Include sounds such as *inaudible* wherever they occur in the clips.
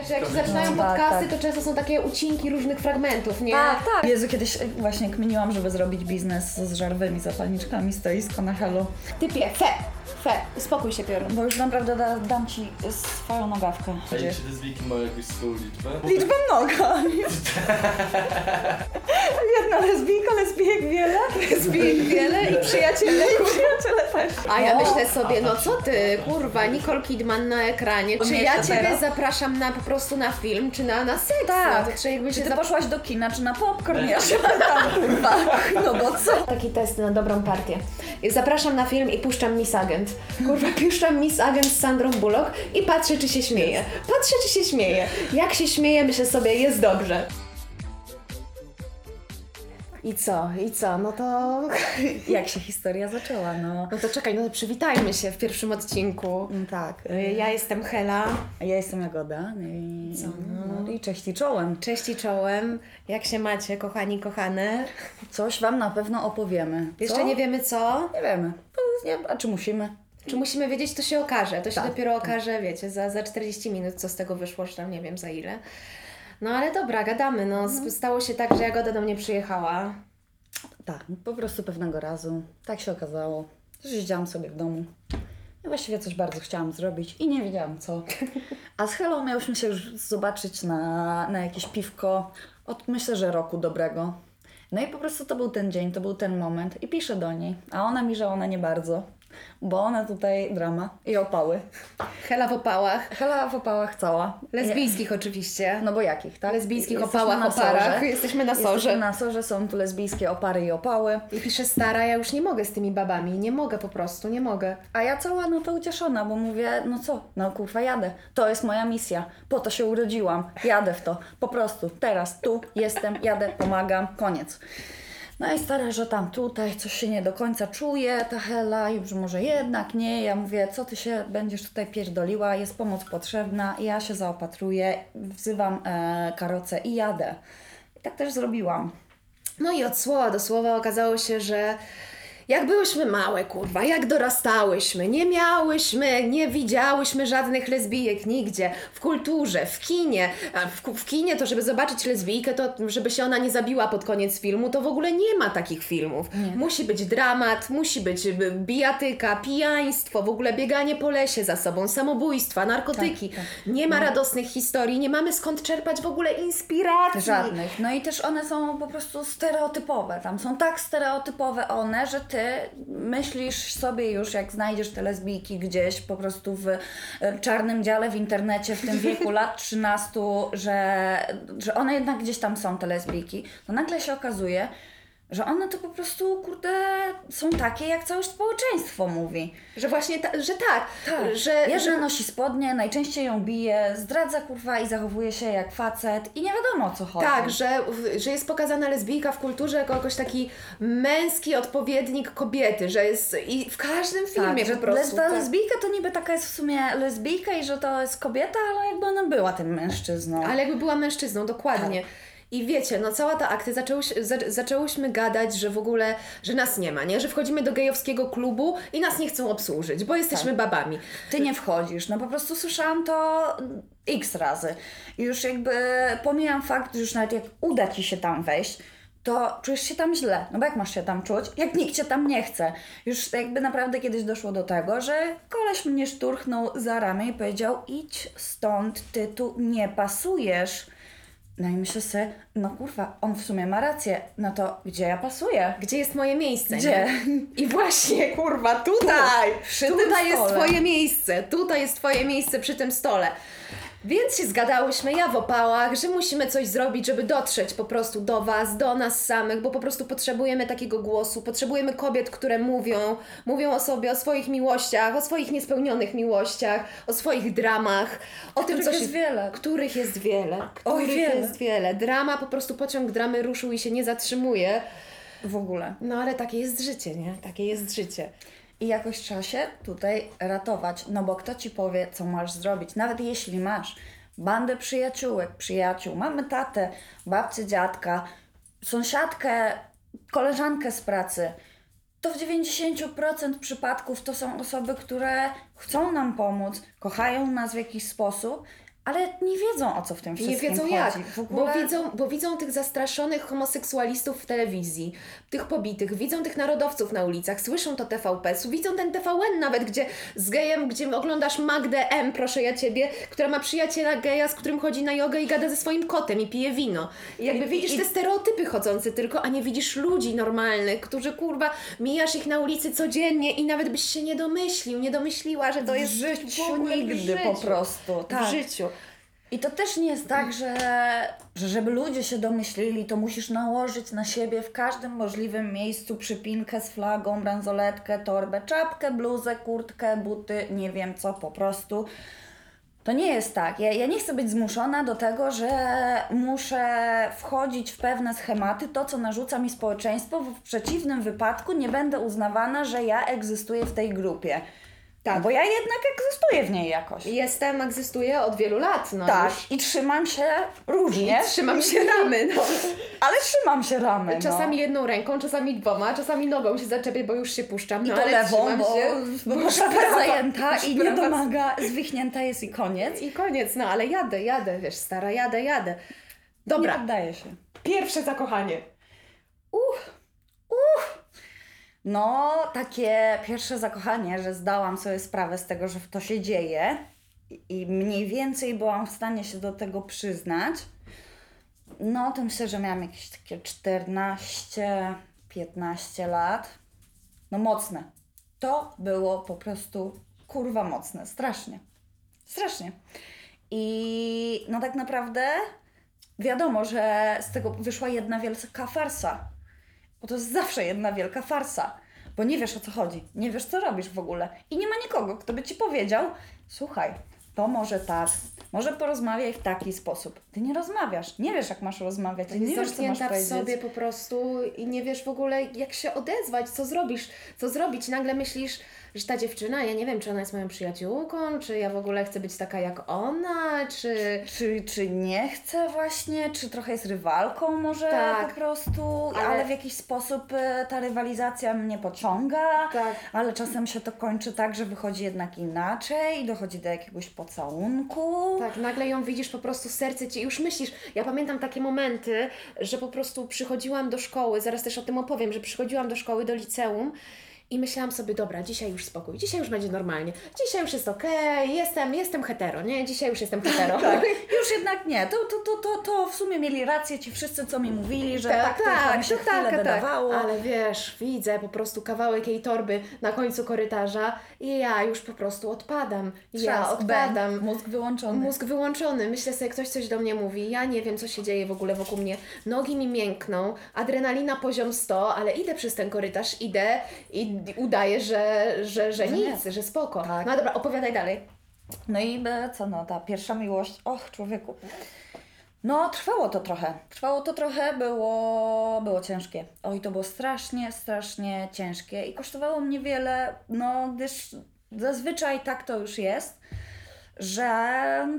wiesz, jak się zaczynają Tak, podcasty, tak. to często są takie ucinki różnych fragmentów, nie? Tak, tak. Jezu, kiedyś e, właśnie kminiłam, żeby zrobić biznes z żarwymi zapalniczkami, stoisko na helu. Typie, fe, fe, uspokój się Piorun. Bo już naprawdę da, dam ci swoją nogawkę. A Gdzie? czy lesbijki mają jakąś swoją liczbę? *laughs* Liczbę mnoga. Jedna lesbijka, lesbijek wiele. Zbij wiele i przyjaciele. I przyjaciele też. A ja O, myślę sobie, no co ty, kurwa, Nicole Kidman na ekranie, czy ja Jeszcze ciebie teraz? zapraszam na prostu na film, czy na, na seks? Tak. No, czy jakby Czy się ty zap... poszłaś do kina, czy na popcorn? Ja się tam, kurwa. No bo co? Taki test na dobrą partię. Zapraszam na film i puszczam Miss Agent. Kurwa, puszczam Miss Agent z Sandrą Bullock i patrzę, czy się śmieje. Patrzę, czy się śmieje. Jak się śmieje, myślę sobie, jest dobrze. I co? I co? No to... *laughs* Jak się historia zaczęła, no. No to czekaj, no to przywitajmy się w pierwszym odcinku. Mm, Tak. Ja jestem Hela. Ja jestem Jagoda. I, Co, no. i cześć i czołem. Cześć i czołem. Jak się macie, kochani, kochane? Coś wam na pewno opowiemy. Jeszcze Co? nie wiemy co. Nie wiemy. No, nie, a czy musimy? Czy musimy wiedzieć, to się okaże. To się Tak. dopiero okaże, wiecie, za, za 40 minut, co z tego wyszło, czy tam nie wiem za ile. No ale dobra, gadamy. No, sp- stało się tak, że Jagoda do mnie przyjechała. Tak, po prostu pewnego razu. Tak się okazało. że Siedziałam sobie w domu. I właściwie coś bardzo chciałam zrobić i nie wiedziałam co. *laughs* A z Helą miałyśmy się już zobaczyć na, na jakieś piwko od myślę, że roku dobrego. No i po prostu to był ten dzień, to był ten moment i piszę do niej. A ona mi, że ona nie bardzo, bo ona tutaj drama i opały. Hela w opałach. Hela w opałach cała. Lesbijskich oczywiście. No bo jakich, tak? Lesbijskich Jesteśmy opałach, na oparach. Jesteśmy na Jesteśmy sorze. na sorze, są tu lesbijskie opary i opały. I pisze stara, ja już nie mogę z tymi babami. Nie mogę po prostu, nie mogę. A ja cała no to ucieszona, bo mówię, no co, no kurwa jadę. To jest moja misja. Po to się urodziłam. Jadę w to. Po prostu. Teraz tu jestem, jadę, pomagam. Koniec. No i stara, że tam tutaj coś się nie do końca czuje, ta Hela, już może jednak nie. Ja mówię, co ty się będziesz tutaj pierdoliła, jest pomoc potrzebna, ja się zaopatruję, wzywam e, karocę i jadę. I tak też zrobiłam. No i od słowa do słowa okazało się, że jak byłyśmy małe, kurwa, jak dorastałyśmy, nie miałyśmy, nie widziałyśmy żadnych lesbijek nigdzie, w kulturze, w kinie. A w, w kinie to, żeby zobaczyć lesbijkę, to żeby się ona nie zabiła pod koniec filmu, to w ogóle nie ma takich filmów. Musi być dramat, musi być y, bijatyka, pijaństwo, w ogóle bieganie po lesie za sobą, samobójstwa, narkotyki. Tak, Nie ma radosnych historii, nie mamy skąd czerpać w ogóle inspiracji. Żadnych. No i też one są po prostu stereotypowe. Tam są tak stereotypowe one, że ty myślisz sobie już, jak znajdziesz te lesbijki gdzieś po prostu w e, czarnym dziale w internecie w tym wieku lat *laughs* 13, że, że one jednak gdzieś tam są, te lesbijki, to nagle się okazuje, że one to po prostu, kurde, są takie, jak całe społeczeństwo mówi. Że właśnie, ta, że tak, Tak, że, Jedna że nosi spodnie, najczęściej ją bije, zdradza kurwa i zachowuje się jak facet i nie wiadomo o co chodzi. Tak, że, że jest pokazana lesbijka w kulturze jako jakoś taki męski odpowiednik kobiety, że jest i w każdym filmie Tak, że po prostu. ta tak. lesbijka to niby taka jest w sumie lesbijka i że to jest kobieta, ale jakby ona była tym mężczyzną. Ale jakby była mężczyzną, dokładnie. Tak. I wiecie, no cała ta akcja, zaczęłyś, za, zaczęłyśmy gadać, że w ogóle, że nas nie ma, nie? Że wchodzimy do gejowskiego klubu i nas nie chcą obsłużyć, bo jesteśmy Tak. babami. Ty nie wchodzisz. No po prostu słyszałam to x razy. I już jakby pomijam fakt, że już nawet jak uda ci się tam wejść, to czujesz się tam źle. No bo jak masz się tam czuć, jak nikt cię tam nie chce. Już jakby naprawdę kiedyś doszło do tego, że koleś mnie szturchnął za ramię i powiedział idź stąd, ty tu nie pasujesz. No i myślę sobie, no kurwa, on w sumie ma rację, no to gdzie ja pasuję? Gdzie jest moje miejsce? Gdzie? Nie? I właśnie, kurwa, tutaj! przy tym tutaj jest stole. twoje miejsce, tutaj jest twoje miejsce przy tym stole. Więc się zgadałyśmy, ja w opałach, że musimy coś zrobić, żeby dotrzeć po prostu do Was, do nas samych, bo po prostu potrzebujemy takiego głosu, potrzebujemy kobiet, które mówią, mówią o sobie, o swoich miłościach, o swoich niespełnionych miłościach, o swoich dramach, o tym, Których co się... jest wiele. Których jest wiele. Których wiele. jest wiele. Drama, po prostu pociąg dramy ruszył i się nie zatrzymuje. W ogóle. No ale takie jest życie, nie? Takie jest życie. I jakoś trzeba się tutaj ratować, no bo kto ci powie, co masz zrobić? Nawet jeśli masz bandę przyjaciółek, przyjaciół, mamy tatę, babcię, dziadka, sąsiadkę, koleżankę z pracy, to w 90% przypadków to są osoby, które chcą nam pomóc, kochają nas w jakiś sposób ale nie wiedzą o co w tym Nie wszystkim wiedzą chodzi. jak, W ogóle... bo, widzą, bo widzą tych zastraszonych homoseksualistów w telewizji, tych pobitych, widzą tych narodowców na ulicach, słyszą to TVP, widzą ten TVN nawet, gdzie z gejem, gdzie oglądasz Magdę M, proszę ja Ciebie, która ma przyjaciela geja, z którym chodzi na jogę i gada ze swoim kotem i pije wino. I jakby I- widzisz i- te stereotypy chodzące tylko, a nie widzisz ludzi normalnych, którzy kurwa, mijasz ich na ulicy codziennie i nawet byś się nie domyślił, nie domyśliła, że to w jest w życiu ogóle w nigdy po życiu. prostu. W Tak. życiu. I to też nie jest tak, że, że żeby ludzie się domyślili, to musisz nałożyć na siebie w każdym możliwym miejscu przypinkę z flagą, bransoletkę, torbę, czapkę, bluzę, kurtkę, buty, nie wiem co, po prostu. To nie jest tak. Ja, ja nie chcę być zmuszona do tego, że muszę wchodzić w pewne schematy, to co narzuca mi społeczeństwo, w przeciwnym wypadku nie będę uznawana, że ja egzystuję w tej grupie. Tak. Bo ja jednak egzystuję w niej jakoś. Jestem, egzystuję od wielu lat, no Tak, już. i trzymam się różnie, I trzymam się ramy, no. *laughs* ale trzymam się ramy. Czasami no. jedną ręką, czasami dwoma, czasami nogą się zaczepię, bo już się puszczam. I No to ale lewą, bo, się, bo już prawa prawa- zajęta już i nie domaga, zwichnięta jest i koniec. I koniec, no ale jadę, jadę, wiesz, stara, jadę, jadę. Nie Dobra, poddaje się. pierwsze zakochanie. No, takie pierwsze zakochanie, że zdałam sobie sprawę z tego, że to się dzieje i- mniej więcej byłam w stanie się do tego przyznać. No, to myślę, że miałam jakieś takie 14, 15 lat. No, mocne. To było po prostu kurwa mocne, strasznie. Strasznie. I no tak naprawdę wiadomo, że z tego wyszła jedna wielka farsa. Bo to jest zawsze jedna wielka farsa. Bo nie wiesz o co chodzi, nie wiesz co robisz w ogóle. I nie ma nikogo, kto by ci powiedział: Słuchaj, to może tak, może porozmawiaj w taki sposób. Ty nie rozmawiasz, nie wiesz jak masz rozmawiać, ty nie wiesz co masz zamknięta w powiedzieć. sobie po prostu i nie wiesz w ogóle jak się odezwać, co zrobisz, co zrobić. Nagle myślisz, że ta dziewczyna, ja nie wiem, czy ona jest moją przyjaciółką, czy ja w ogóle chcę być taka jak ona, czy... Czy, czy nie chce właśnie, czy trochę jest rywalką może Tak. po prostu, ale... Ale- w jakiś sposób e, ta rywalizacja mnie pociąga, Tak. ale czasem się to kończy tak, że wychodzi jednak inaczej i dochodzi do jakiegoś pocałunku. Tak, nagle ją widzisz, po prostu serce ci już myślisz. Ja pamiętam takie momenty, że po prostu przychodziłam do szkoły, zaraz też o tym opowiem, że przychodziłam do szkoły, do liceum i myślałam sobie, dobra, dzisiaj już spokój, dzisiaj już będzie normalnie, dzisiaj już jest okej, jestem, jestem hetero, nie? Dzisiaj już jestem hetero. *laughs* Tak, *laughs* już jednak nie. To, to, to, to, to w sumie mieli rację ci wszyscy, co mi mówili, że tak, się to chwilę tak, wydawało. tak. Ale wiesz, widzę po prostu kawałek jej torby na końcu korytarza i ja już po prostu odpadam. Ja Trzask, odpadam. bang, mózg wyłączony. Mózg wyłączony, myślę sobie, ktoś coś do mnie mówi, ja nie wiem, co się dzieje w ogóle wokół mnie. Nogi mi miękną, adrenalina poziom 100, ale idę przez ten korytarz, idę i udaję, że, że, że nie. nic, że spoko. Tak. No dobra, opowiadaj dalej. No i co no, ta pierwsza miłość, och człowieku. No, trwało to trochę. Trwało to trochę, było, było ciężkie. Oj, to było strasznie, strasznie ciężkie i kosztowało mnie wiele, no, gdyż zazwyczaj tak to już jest, że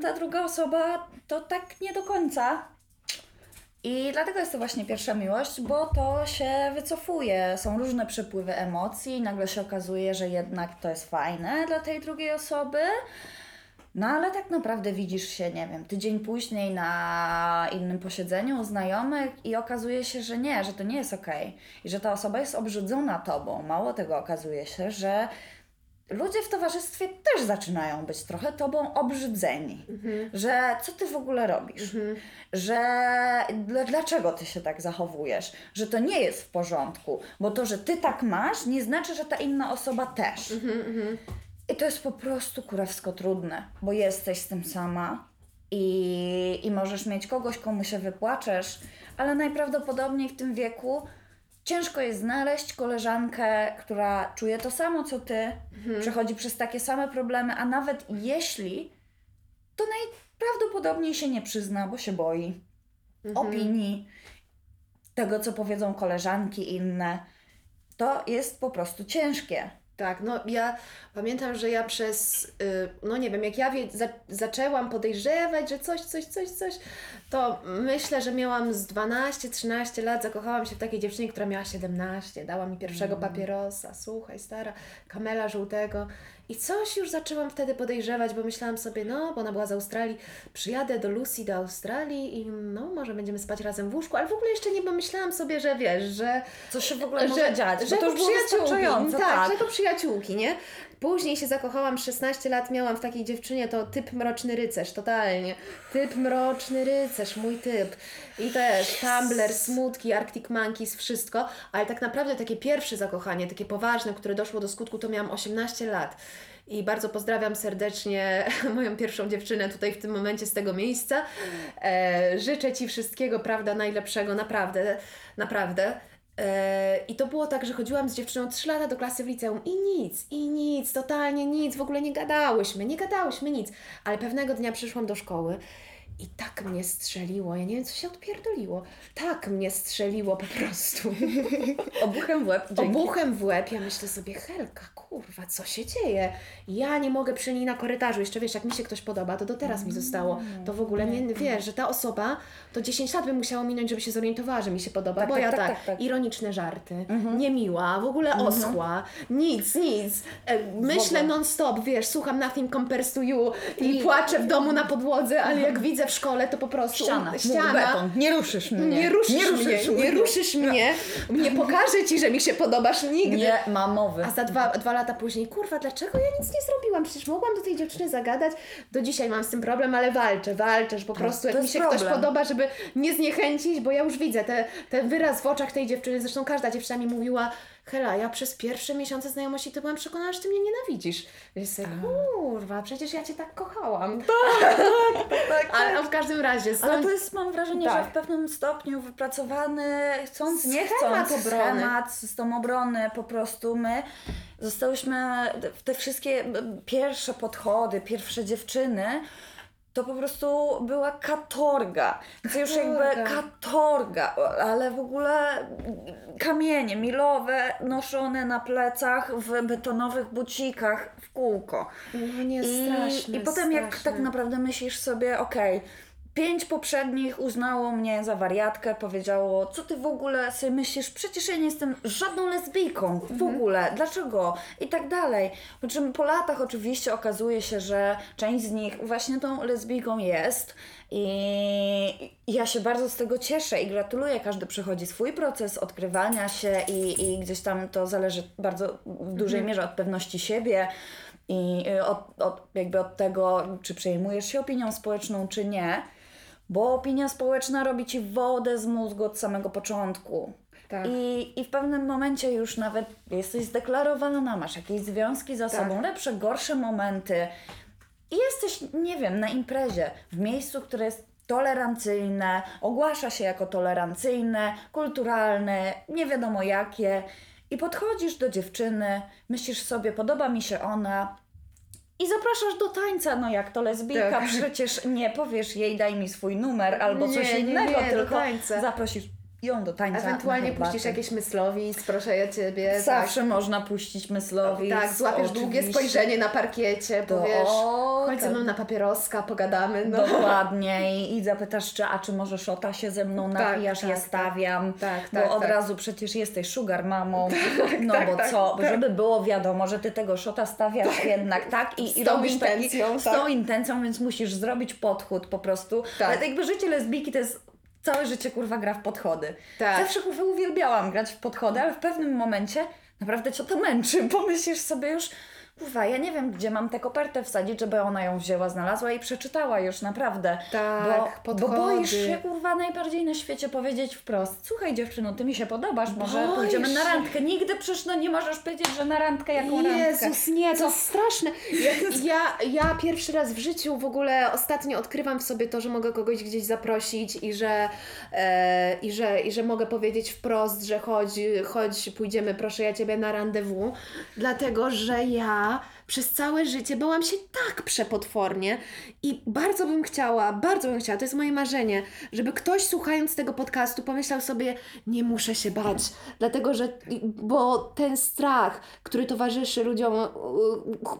ta druga osoba to tak nie do końca. I dlatego jest to właśnie pierwsza miłość, bo to się wycofuje. Są różne przepływy emocji, nagle się okazuje, że jednak to jest fajne dla tej drugiej osoby. No ale tak naprawdę widzisz się, nie wiem, tydzień później na innym posiedzeniu u znajomych i okazuje się, że nie, że to nie jest okej. I że ta osoba jest obrzydzona tobą. Mało tego okazuje się, że ludzie w towarzystwie też zaczynają być trochę tobą obrzydzeni. Że co ty w ogóle robisz? Że dla- dlaczego ty się tak zachowujesz? Że to nie jest w porządku. Bo to, że ty tak masz, nie znaczy, że ta inna osoba też. I to jest po prostu kurewsko trudne, bo jesteś z tym sama i, i możesz mieć kogoś, komu się wypłaczesz, ale najprawdopodobniej w tym wieku ciężko jest znaleźć koleżankę, która czuje to samo co ty, przechodzi przez takie same problemy, a nawet jeśli, to najprawdopodobniej się nie przyzna, bo się boi opinii, tego co powiedzą koleżanki inne. To jest po prostu ciężkie. Tak, no ja pamiętam, że ja przez, y, no nie wiem, jak ja wie, za, zaczęłam podejrzewać, że coś, coś, coś, coś, to myślę, że miałam z 12-13 lat, zakochałam się w takiej dziewczynie, która miała 17, dała mi pierwszego papierosa, słuchaj, stara, kamela żółtego I coś już zaczęłam wtedy podejrzewać, bo myślałam sobie, no, bo ona była z Australii, przyjadę do Lucy do Australii i no, może będziemy spać razem w łóżku, ale w ogóle jeszcze nie pomyślałam sobie, że wiesz, że Co się w ogóle może dziać? że bo to już było tak, tak. że jako przyjaciółki, nie? Później się zakochałam, 16 lat miałam w takiej dziewczynie, to typ mroczny rycerz, totalnie. Typ mroczny rycerz, mój typ. I też Tumblr, smutki, Arctic Monkeys, wszystko, ale tak naprawdę takie pierwsze zakochanie, takie poważne, które doszło do skutku, to miałam 18 lat. I bardzo pozdrawiam serdecznie *laughs* moją pierwszą dziewczynę tutaj w tym momencie z tego miejsca. E, życzę Ci wszystkiego, prawda, najlepszego, naprawdę, naprawdę. E, I to było tak, że chodziłam z dziewczyną 3 lata do klasy w liceum i nic, i nic, totalnie nic, w ogóle nie gadałyśmy, nie gadałyśmy nic. Ale pewnego dnia przyszłam do szkoły i tak mnie strzeliło, ja nie wiem, co się odpierdoliło. Tak mnie strzeliło po prostu. *laughs* Obuchem w łeb, dzięki. Obuchem w łeb, ja myślę sobie, Helka, kurwa, co się dzieje? Ja nie mogę przy niej na korytarzu, jeszcze wiesz, jak mi się ktoś podoba, to do teraz mi zostało. To w ogóle nie, wiesz, że ta osoba, to 10 lat by musiało minąć, żeby się zorientowała, że mi się podoba, Tak, bo tak, ja tak, tak, tak, tak. ironiczne żarty, niemiła, w ogóle oschła, nic, nic. E, Myślę non-stop, wiesz, słucham Nothing Compares to You i płaczę w domu na podłodze, ale jak widzę w szkole, to po prostu Ściana, ściana beton. Nie ruszysz mnie. nie ruszysz, mnie, nie ruszysz mnie, nie pokażę Ci, że mi się podobasz nigdy. Nie ma mowy. A za dwa, dwa lata później, kurwa, dlaczego ja nic nie zrobiłam? Przecież mogłam do tej dziewczyny zagadać. Do dzisiaj mam z tym problem, ale walczę, walczę, że po prostu jak mi się ktoś problem. podoba, żeby nie zniechęcić, bo ja już widzę te, ten wyraz w oczach tej dziewczyny. Zresztą każda dziewczyna mi mówiła, Hela, ja przez pierwsze miesiące znajomości to byłam przekonana, że Ty mnie nienawidzisz. Więc sobie, kurwa, przecież ja Cię tak kochałam. tak, Ale w każdym razie, Ale stąd to jest, mam wrażenie, Tak. że w pewnym stopniu wypracowany, chcąc, nie chcąc, obrony. schemat, system obrony, po prostu my zostałyśmy, te wszystkie pierwsze podchody, pierwsze dziewczyny, to po prostu była katorga. Więc już jakby Katorga. ale w ogóle kamienie milowe noszone na plecach w betonowych bucikach w kółko. no nie, I, straszne, I potem jak tak naprawdę myślisz sobie, okej, pięć poprzednich uznało mnie za wariatkę, powiedziało, co ty w ogóle sobie myślisz, przecież ja nie jestem żadną lesbijką, w Mhm. ogóle, dlaczego? I tak dalej. Po czym po latach oczywiście okazuje się, że część z nich właśnie tą lesbijką jest i ja się bardzo z tego cieszę i gratuluję. Każdy przechodzi swój proces odkrywania się i, i gdzieś tam to zależy bardzo w dużej Mhm. mierze od pewności siebie i y, od, od, jakby od tego, czy przejmujesz się opinią społeczną, czy nie. Bo opinia społeczna robi ci wodę z mózgu od samego początku. Tak. I, I w pewnym momencie już nawet jesteś zdeklarowana, masz jakieś związki za Tak. sobą, lepsze, gorsze momenty. I jesteś, nie wiem, na imprezie, w miejscu, które jest tolerancyjne, ogłasza się jako tolerancyjne, kulturalne, nie wiadomo jakie. I podchodzisz do dziewczyny, myślisz sobie, podoba mi się ona, i zapraszasz do tańca, no jak to lesbijka, Tak. przecież nie powiesz jej daj mi swój numer albo Nie, coś nie, innego, nie, do tylko zaprosisz ją do tańca. Ewentualnie puścisz jakieś myslowic, proszę ja Ciebie. Zawsze można puścić myslowi. Tak, tak złapiesz długie spojrzenie na parkiecie, powiesz, chodź ze tak. mną na papieroska, pogadamy. No. Dokładnie I, i zapytasz, czy, a czy może szota się ze mną Tak, napijasz, tak, ja tak. stawiam, Tak, bo tak, od tak. razu przecież jesteś sugar mamą, no tak, bo tak, co, tak. żeby było wiadomo, że ty tego szota stawiasz jednak, tak, i, i Z tą robisz intencją, taki, z tak. tą intencją, więc musisz zrobić podchód po prostu, Tak. ale jakby życie lesbijki to jest całe życie kurwa gra w podchody. Tak. Zawsze kurwa uwielbiałam grać w podchody, ale w pewnym momencie naprawdę cię to męczy, bo myślisz sobie już, kurwa, ja nie wiem, gdzie mam tę kopertę wsadzić, żeby ona ją wzięła, znalazła i przeczytała już naprawdę. Tak, bo, bo boisz się, kurwa, najbardziej na świecie powiedzieć wprost, słuchaj dziewczyno, ty mi się podobasz, może Boisz pójdziemy na randkę. Nigdy przecież no nie możesz powiedzieć, że na randkę jaką randkę. Jezus, nie, to jest straszne. Ja, ja, ja pierwszy raz w życiu w ogóle ostatnio odkrywam w sobie to, że mogę kogoś gdzieś zaprosić i że, e, i że, i że mogę powiedzieć wprost, że chodź, chodź, pójdziemy, proszę ja Ciebie na randewu, dlatego, że ja 감사합니다. Przez całe życie bałam się tak przepotwornie i bardzo bym chciała, bardzo bym chciała, to jest moje marzenie, żeby ktoś słuchając tego podcastu pomyślał sobie, nie muszę się bać, dlatego, że, bo ten strach, który towarzyszy ludziom,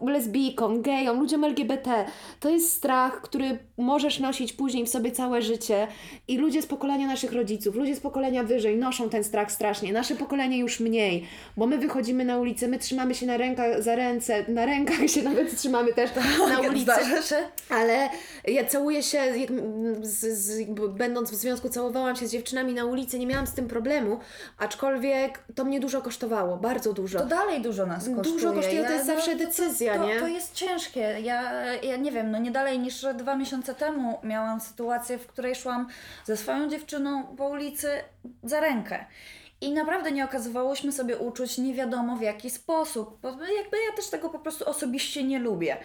lesbijkom, gejom, ludziom LGBT, to jest strach, który możesz nosić później w sobie całe życie i ludzie z pokolenia naszych rodziców, ludzie z pokolenia wyżej noszą ten strach strasznie, nasze pokolenie już mniej, bo my wychodzimy na ulicę, my trzymamy się na rękach, za ręce, na rękach rękach się nawet trzymamy też na ulicy. Tak, Zdarza się? Ale ja całuję się, jak, z, z, będąc w związku, całowałam się z dziewczynami na ulicy, nie miałam z tym problemu, aczkolwiek to mnie dużo kosztowało, bardzo dużo. To dalej dużo nas kosztuje. Dużo kosztuje, to jest zawsze to- decyzja, to, nie? To jest ciężkie. Ja, ja nie wiem, no nie dalej niż dwa miesiące temu miałam sytuację, w której szłam ze swoją dziewczyną po ulicy za rękę. I naprawdę nie okazywałyśmy sobie uczuć nie wiadomo w jaki sposób. Bo jakby ja też tego po prostu osobiście nie lubię.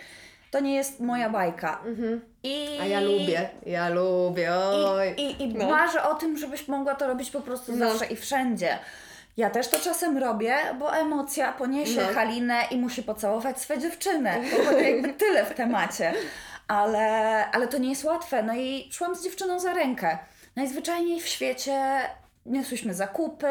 To nie jest moja bajka. I... Mhm. A ja lubię, ja lubię, oj. I, i, i No. marzę o tym, żebyś mogła to robić po prostu No. zawsze i wszędzie. Ja też to czasem robię, bo emocja poniesie No. Halinę i musi pocałować swoje dziewczyny. To *laughs* jakby tyle w temacie. Ale, ale to nie jest łatwe. No i szłam z dziewczyną za rękę. Najzwyczajniej w świecie niosłyśmy zakupy,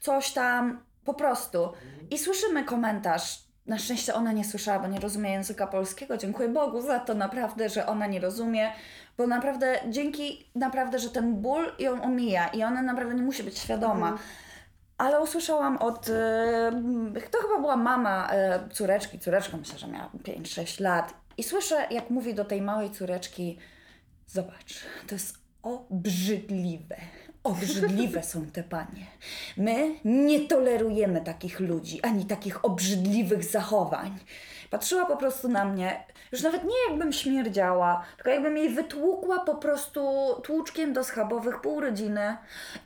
coś tam, po prostu. I słyszymy komentarz. Na szczęście ona nie słyszała, bo nie rozumie języka polskiego. Dziękuję Bogu za to naprawdę, że ona nie rozumie, bo naprawdę dzięki naprawdę, że ten ból ją omija i ona naprawdę nie musi być świadoma. Ale usłyszałam od. e, to chyba była mama e, córeczki, córeczka myślę, że miała 5-6 lat. I słyszę, jak mówi do tej małej córeczki: Zobacz, to jest obrzydliwe. Obrzydliwe są te panie. My nie tolerujemy takich ludzi, ani takich obrzydliwych zachowań. Patrzyła po prostu na mnie, już nawet nie jakbym śmierdziała, tylko jakbym jej wytłukła po prostu tłuczkiem do schabowych pół rodziny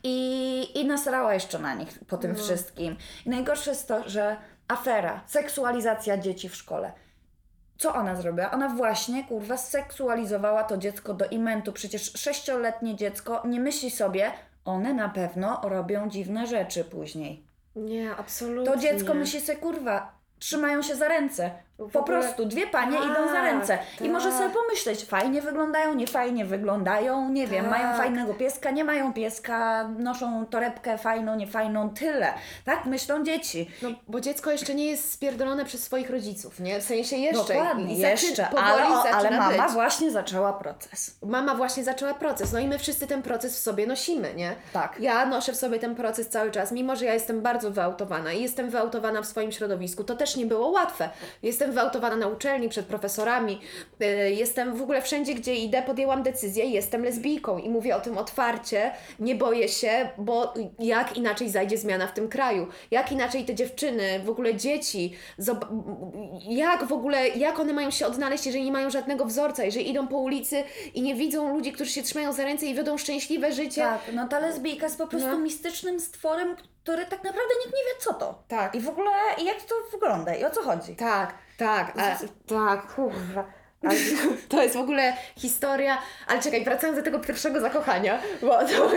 i, i nasrała jeszcze na nich po tym wszystkim. I najgorsze jest to, że afera, seksualizacja dzieci w szkole. Co ona zrobiła? Ona właśnie, kurwa, seksualizowała to dziecko do imentu. Przecież sześcioletnie dziecko nie myśli sobie, one na pewno robią dziwne rzeczy później. Nie, absolutnie. To dziecko myśli sobie, kurwa, trzymają się za ręce. Po prostu dwie panie Tak, idą za ręce. I może tak. sobie pomyśleć, fajnie wyglądają, nie fajnie wyglądają, nie wiem, Tak. mają fajnego pieska, nie mają pieska, noszą torebkę fajną, niefajną, tyle. Tak myślą dzieci. No, bo dziecko jeszcze nie jest spierdolone przez swoich rodziców, nie? W sensie jeszcze. Dokładnie, jeszcze, ale, o, ale mama być. właśnie zaczęła proces. Mama właśnie zaczęła proces, no i my wszyscy ten proces w sobie nosimy, nie? Tak. Ja noszę w sobie ten proces cały czas, mimo że ja jestem bardzo wyautowana i jestem wyautowana w swoim środowisku. To też nie było łatwe. Jestem wyautowana na uczelni, przed profesorami, yy, jestem w ogóle wszędzie, gdzie idę, podjęłam decyzję, jestem lesbijką i mówię o tym otwarcie, nie boję się, bo jak inaczej zajdzie zmiana w tym kraju? Jak inaczej te dziewczyny, w ogóle dzieci, jak w ogóle, jak one mają się odnaleźć, jeżeli nie mają żadnego wzorca, jeżeli idą po ulicy i nie widzą ludzi, którzy się trzymają za ręce i wiodą szczęśliwe życie. Tak, no ta lesbijka jest po prostu No. mistycznym stworem, który tak naprawdę nikt nie wie co to. Tak. I w ogóle jak to wygląda i o co chodzi. Tak, tak, a, tak, kurwa. Ale *laughs* to jest w ogóle historia, ale czekaj, wracając do tego pierwszego zakochania, bo to,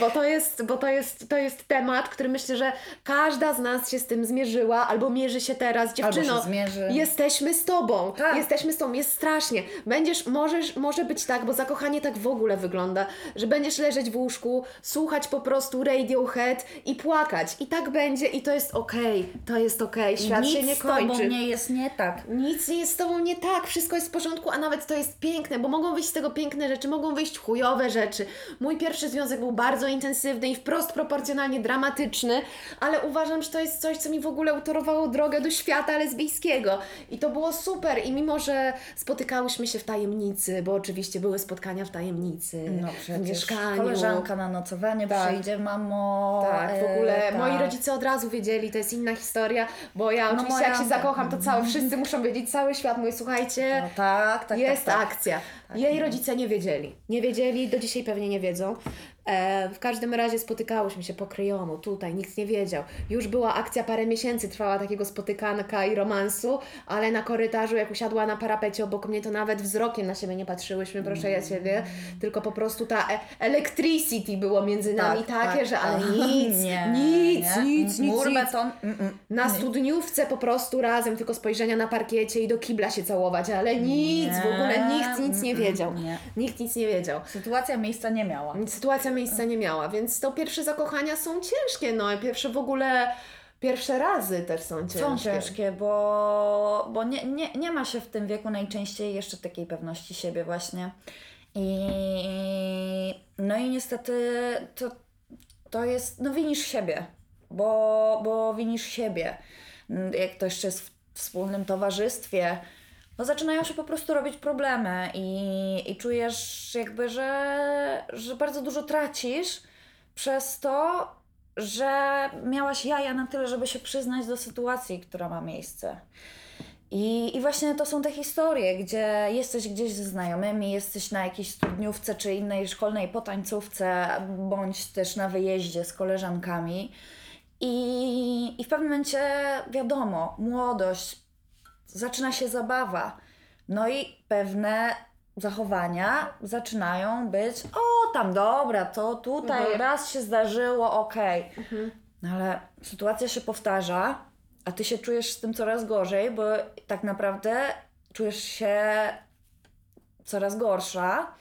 bo to, jest, bo to, jest, to jest temat, który myślę, że każda z nas się z tym zmierzyła, albo mierzy się teraz. Dziewczyno, się zmierzy. jesteśmy z Tobą, Tak. jesteśmy z Tobą, jest strasznie. Będziesz, możesz, może być tak, bo zakochanie tak w ogóle wygląda, że będziesz leżeć w łóżku, słuchać po prostu Radiohead i płakać. I tak będzie i to jest okej, to jest okej, świat Nic się nie z tobą kończy. nie jest nie tak. Nic nie jest z tobą nie tak, wszystko jest porządku, a nawet to jest piękne, bo mogą wyjść z tego piękne rzeczy, mogą wyjść chujowe rzeczy. Mój pierwszy związek był bardzo intensywny i wprost proporcjonalnie dramatyczny, ale uważam, że to jest coś, co mi w ogóle utorowało drogę do świata lesbijskiego. I to było super. I mimo, że spotykałyśmy się w tajemnicy, bo oczywiście były spotkania w tajemnicy, No w mieszkaniu. koleżanka na nocowanie Tak. przyjdzie, mamo. Tak, w e, ogóle tak. moi rodzice od razu wiedzieli, to jest inna historia, bo ja No oczywiście moja- jak się zakocham, to całe, wszyscy muszą wiedzieć, cały świat mój, słuchajcie, No tak, tak, jest tak, tak. akcja. Jej rodzice nie wiedzieli. Nie wiedzieli, do dzisiaj pewnie nie wiedzą. E, w każdym razie spotykałyśmy się po kryjomu, tutaj, nikt nie wiedział. Już była akcja, parę miesięcy trwała takiego spotykanka i romansu, ale na korytarzu, jak usiadła na parapecie obok mnie, to nawet wzrokiem na siebie nie patrzyłyśmy, proszę ja Ciebie, tylko po prostu ta e- electricity było między nami Tak, takie, tak, że ale *laughs* tak. nic, Nie, nic, nie. nic, nic, Mur, nic. beton. Mm, mm. Na studniówce po prostu razem, tylko spojrzenia na parkiecie i do kibla się całować, ale nic, w ogóle nikt nic nie Mm, wiedział. nie. Nikt nic nie wiedział. Sytuacja miejsca nie miała. Sytuacja miejsca nie miała, więc to pierwsze zakochania są ciężkie, no i pierwsze w ogóle, pierwsze razy też są ciężkie. Są ciężkie, bo, bo nie, nie, nie ma się w tym wieku najczęściej jeszcze takiej pewności siebie właśnie. I no i niestety to, to jest, no winisz siebie, bo, bo winisz siebie. Jak to jeszcze jest w wspólnym towarzystwie, no zaczynają się po prostu robić problemy i, i czujesz jakby, że, że bardzo dużo tracisz przez to, że miałaś jaja na tyle, żeby się przyznać do sytuacji, która ma miejsce. I, I właśnie to są te historie, gdzie jesteś gdzieś ze znajomymi, jesteś na jakiejś studniówce czy innej szkolnej potańcówce, bądź też na wyjeździe z koleżankami. I, I w pewnym momencie wiadomo, młodość, zaczyna się zabawa. No i pewne zachowania zaczynają być, o tam dobra, to tutaj Mhm. raz się zdarzyło, okej. No ale sytuacja się powtarza, a ty się czujesz z tym coraz gorzej, bo tak naprawdę czujesz się coraz gorsza,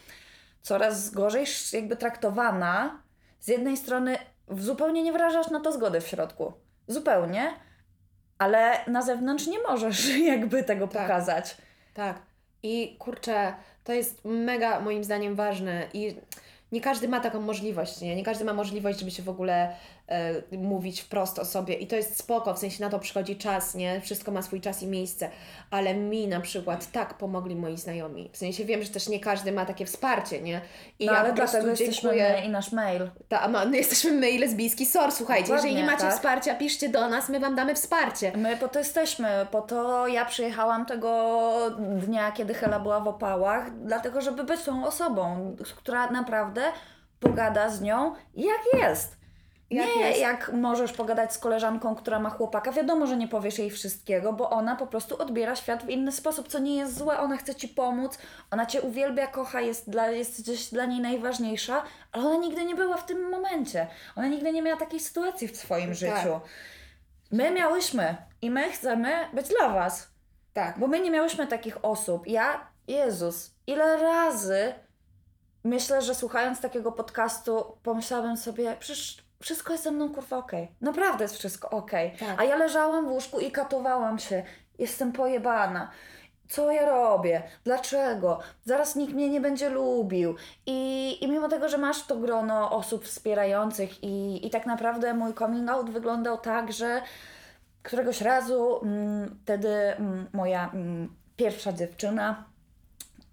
coraz gorzej jakby traktowana. Z jednej strony zupełnie nie wyrażasz na to zgody w środku. Zupełnie. Ale na zewnątrz nie możesz *laughs* jakby tego Tak. pokazać. Tak. I kurczę, to jest mega moim zdaniem ważne i nie każdy ma taką możliwość, nie? Nie każdy ma możliwość, żeby się w ogóle mówić wprost o sobie i to jest spoko, w sensie na to przychodzi czas, nie? Wszystko ma swój czas i miejsce, ale mi na przykład tak pomogli moi znajomi. W sensie wiem, że też nie każdy ma takie wsparcie, nie? I No, ja ale po prostu dlatego jesteśmy my i nasz mail. Ta, ma, no jesteśmy my i lesbijski SOR, słuchajcie, Dokładnie, jeżeli nie macie tak. wsparcia, piszcie do nas, my Wam damy wsparcie. My po to jesteśmy, po to ja przyjechałam tego dnia, kiedy Hela była w opałach, dlatego żeby być tą osobą, która naprawdę pogada z nią jak jest. Jak nie jest. jak możesz pogadać z koleżanką, która ma chłopaka. Wiadomo, że nie powiesz jej wszystkiego, bo ona po prostu odbiera świat w inny sposób, co nie jest złe. Ona chce ci pomóc, ona cię uwielbia, kocha, jest dla, jesteś dla niej najważniejsza, ale ona nigdy nie była w tym momencie. Ona nigdy nie miała takiej sytuacji w swoim Tak. życiu. My miałyśmy i my chcemy być dla Was. Tak. Bo my nie miałyśmy takich osób. Ja, Jezus, ile razy myślę, że słuchając takiego podcastu, pomyślałabym sobie, przecież wszystko jest ze mną kurwa okej. Naprawdę jest wszystko okej. Tak. A ja leżałam w łóżku i katowałam się. Jestem pojebana. Co ja robię? Dlaczego? Zaraz nikt mnie nie będzie lubił. I, I mimo tego, że masz to grono osób wspierających i, i tak naprawdę mój coming out wyglądał tak, że któregoś razu mm, wtedy mm, moja mm, pierwsza dziewczyna,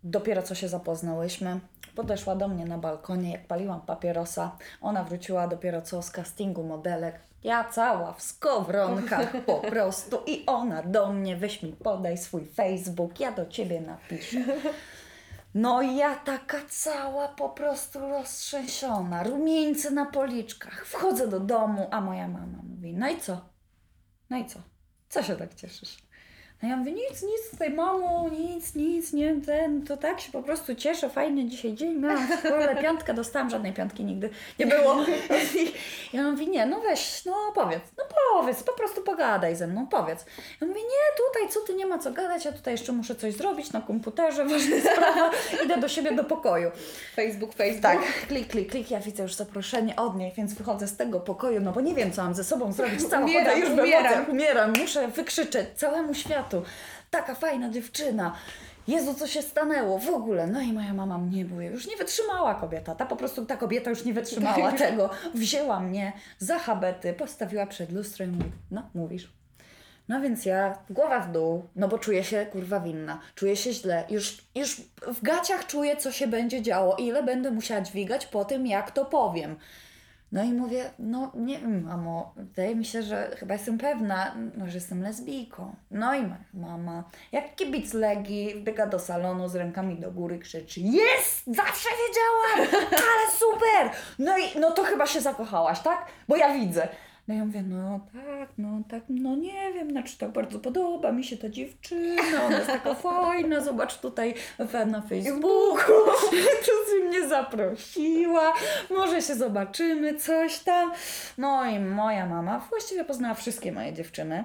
dopiero co się zapoznałyśmy, podeszła do mnie na balkonie, jak paliłam papierosa. Ona wróciła dopiero co z castingu modelek. Ja cała w skowronkach po *laughs* prostu i ona do mnie, weź mi podaj swój Facebook, ja do ciebie napiszę. No i ja taka cała po prostu roztrzęsiona, rumieńce na policzkach. Wchodzę do domu, a moja mama mówi, no i co? No i co? Co się tak cieszysz? No ja mówię, nic, nic tutaj mamo, nic, nic, nie, ten, to tak się po prostu cieszę, fajny dzisiaj dzień miałam w szkole, *laughs* piątkę dostałam, żadnej piątki nigdy nie było. I ja mówię, nie, no weź, no powiedz, no powiedz, po prostu pogadaj ze mną, powiedz. Ja mówię, nie, tutaj, co ty, nie ma co gadać, ja tutaj jeszcze muszę coś zrobić na komputerze, *laughs* ważna sprawa, idę do siebie do pokoju. Facebook, Facebook. Tak, klik, klik, klik, ja widzę już zaproszenie od niej, więc wychodzę z tego pokoju, no bo nie wiem, co mam ze sobą zrobić, cała Umieram, już umieram. umieram, muszę wykrzyczeć całemu światu, taka fajna dziewczyna, Jezu, co się stanęło? W ogóle, no i moja mama mnie była, już nie wytrzymała kobieta, ta po prostu, ta kobieta już nie wytrzymała tego, wzięła mnie za habety, postawiła przed lustrem i mówi, no mówisz, no więc ja głowa w dół, no bo czuję się kurwa winna, czuję się źle. Już, już w gaciach czuję, co się będzie działo, ile będę musiała dźwigać po tym, jak to powiem. No i mówię, no nie wiem, mamo, wydaje mi się, że chyba jestem pewna, no, że jestem lesbijką. No i mama, jak kibic Legii, biega do salonu z rękami do góry, krzyczy, jest! Zawsze wiedziałam! Ale super! No i no to chyba się zakochałaś, tak? Bo ja widzę. No ja mówię, no tak, no tak, no nie wiem, znaczy tak bardzo podoba mi się ta dziewczyna, ona jest taka *laughs* fajna, zobacz tutaj na Facebooku, tu *laughs* mnie zaprosiła, może się zobaczymy, coś tam. No i moja mama właściwie poznała wszystkie moje dziewczyny,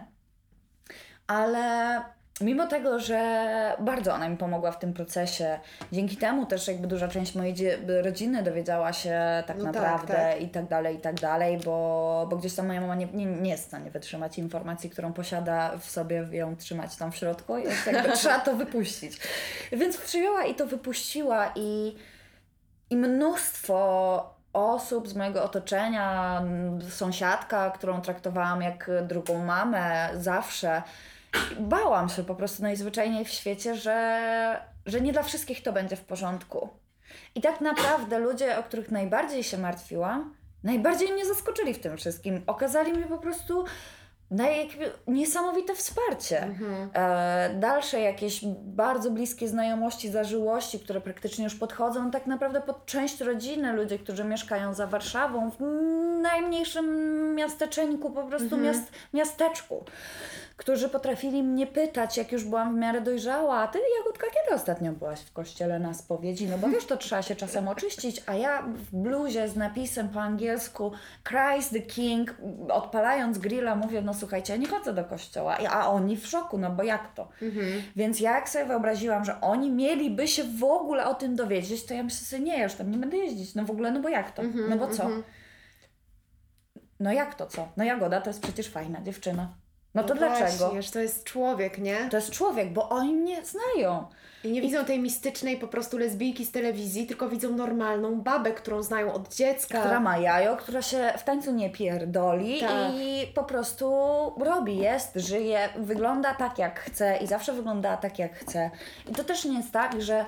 ale mimo tego, że bardzo ona mi pomogła w tym procesie, dzięki temu też jakby duża część mojej rodziny dowiedziała się tak No tak, naprawdę tak. i tak dalej, i tak dalej, bo, bo gdzieś tam moja mama nie, nie, nie jest w stanie wytrzymać informacji, którą posiada w sobie, ją trzymać tam w środku, jest jakby *laughs* trzeba to wypuścić. Więc przyjęła i to wypuściła i, i mnóstwo osób z mojego otoczenia, sąsiadka, którą traktowałam jak drugą mamę zawsze, bałam się po prostu najzwyczajniej w świecie, że, że nie dla wszystkich to będzie w porządku. I tak naprawdę ludzie, o których najbardziej się martwiłam, najbardziej mnie zaskoczyli w tym wszystkim. Okazali mi po prostu naj, niesamowite wsparcie. E, dalsze jakieś bardzo bliskie znajomości, zażyłości, które praktycznie już podchodzą tak naprawdę pod część rodziny, ludzie, którzy mieszkają za Warszawą, w najmniejszym miasteczeńku, po prostu miast, miasteczku, którzy potrafili mnie pytać, jak już byłam w miarę dojrzała, a ty Jagódka, kiedy ostatnio byłaś w kościele na spowiedzi? No bo wiesz, to trzeba się czasem oczyścić, a ja w bluzie z napisem po angielsku Christ the King, odpalając grilla mówię, no słuchajcie, ja nie chodzę do kościoła, a oni w szoku, no bo jak to? Więc ja jak sobie wyobraziłam, że oni mieliby się w ogóle o tym dowiedzieć, to ja myślę sobie, nie, ja już tam nie będę jeździć, no w ogóle, no bo jak to? No bo co? No jak to co? No Jagoda to jest przecież fajna dziewczyna. No to dlaczego? Właśnie, że to jest człowiek, nie? To jest człowiek, bo oni mnie znają. I nie widzą tej mistycznej po prostu lesbijki z telewizji, tylko widzą normalną babę, którą znają od dziecka. Która ma jajo, która się w tańcu nie pierdoli Tak. i po prostu robi, jest, żyje, wygląda tak jak chce i zawsze wygląda tak jak chce. I to też nie jest tak, że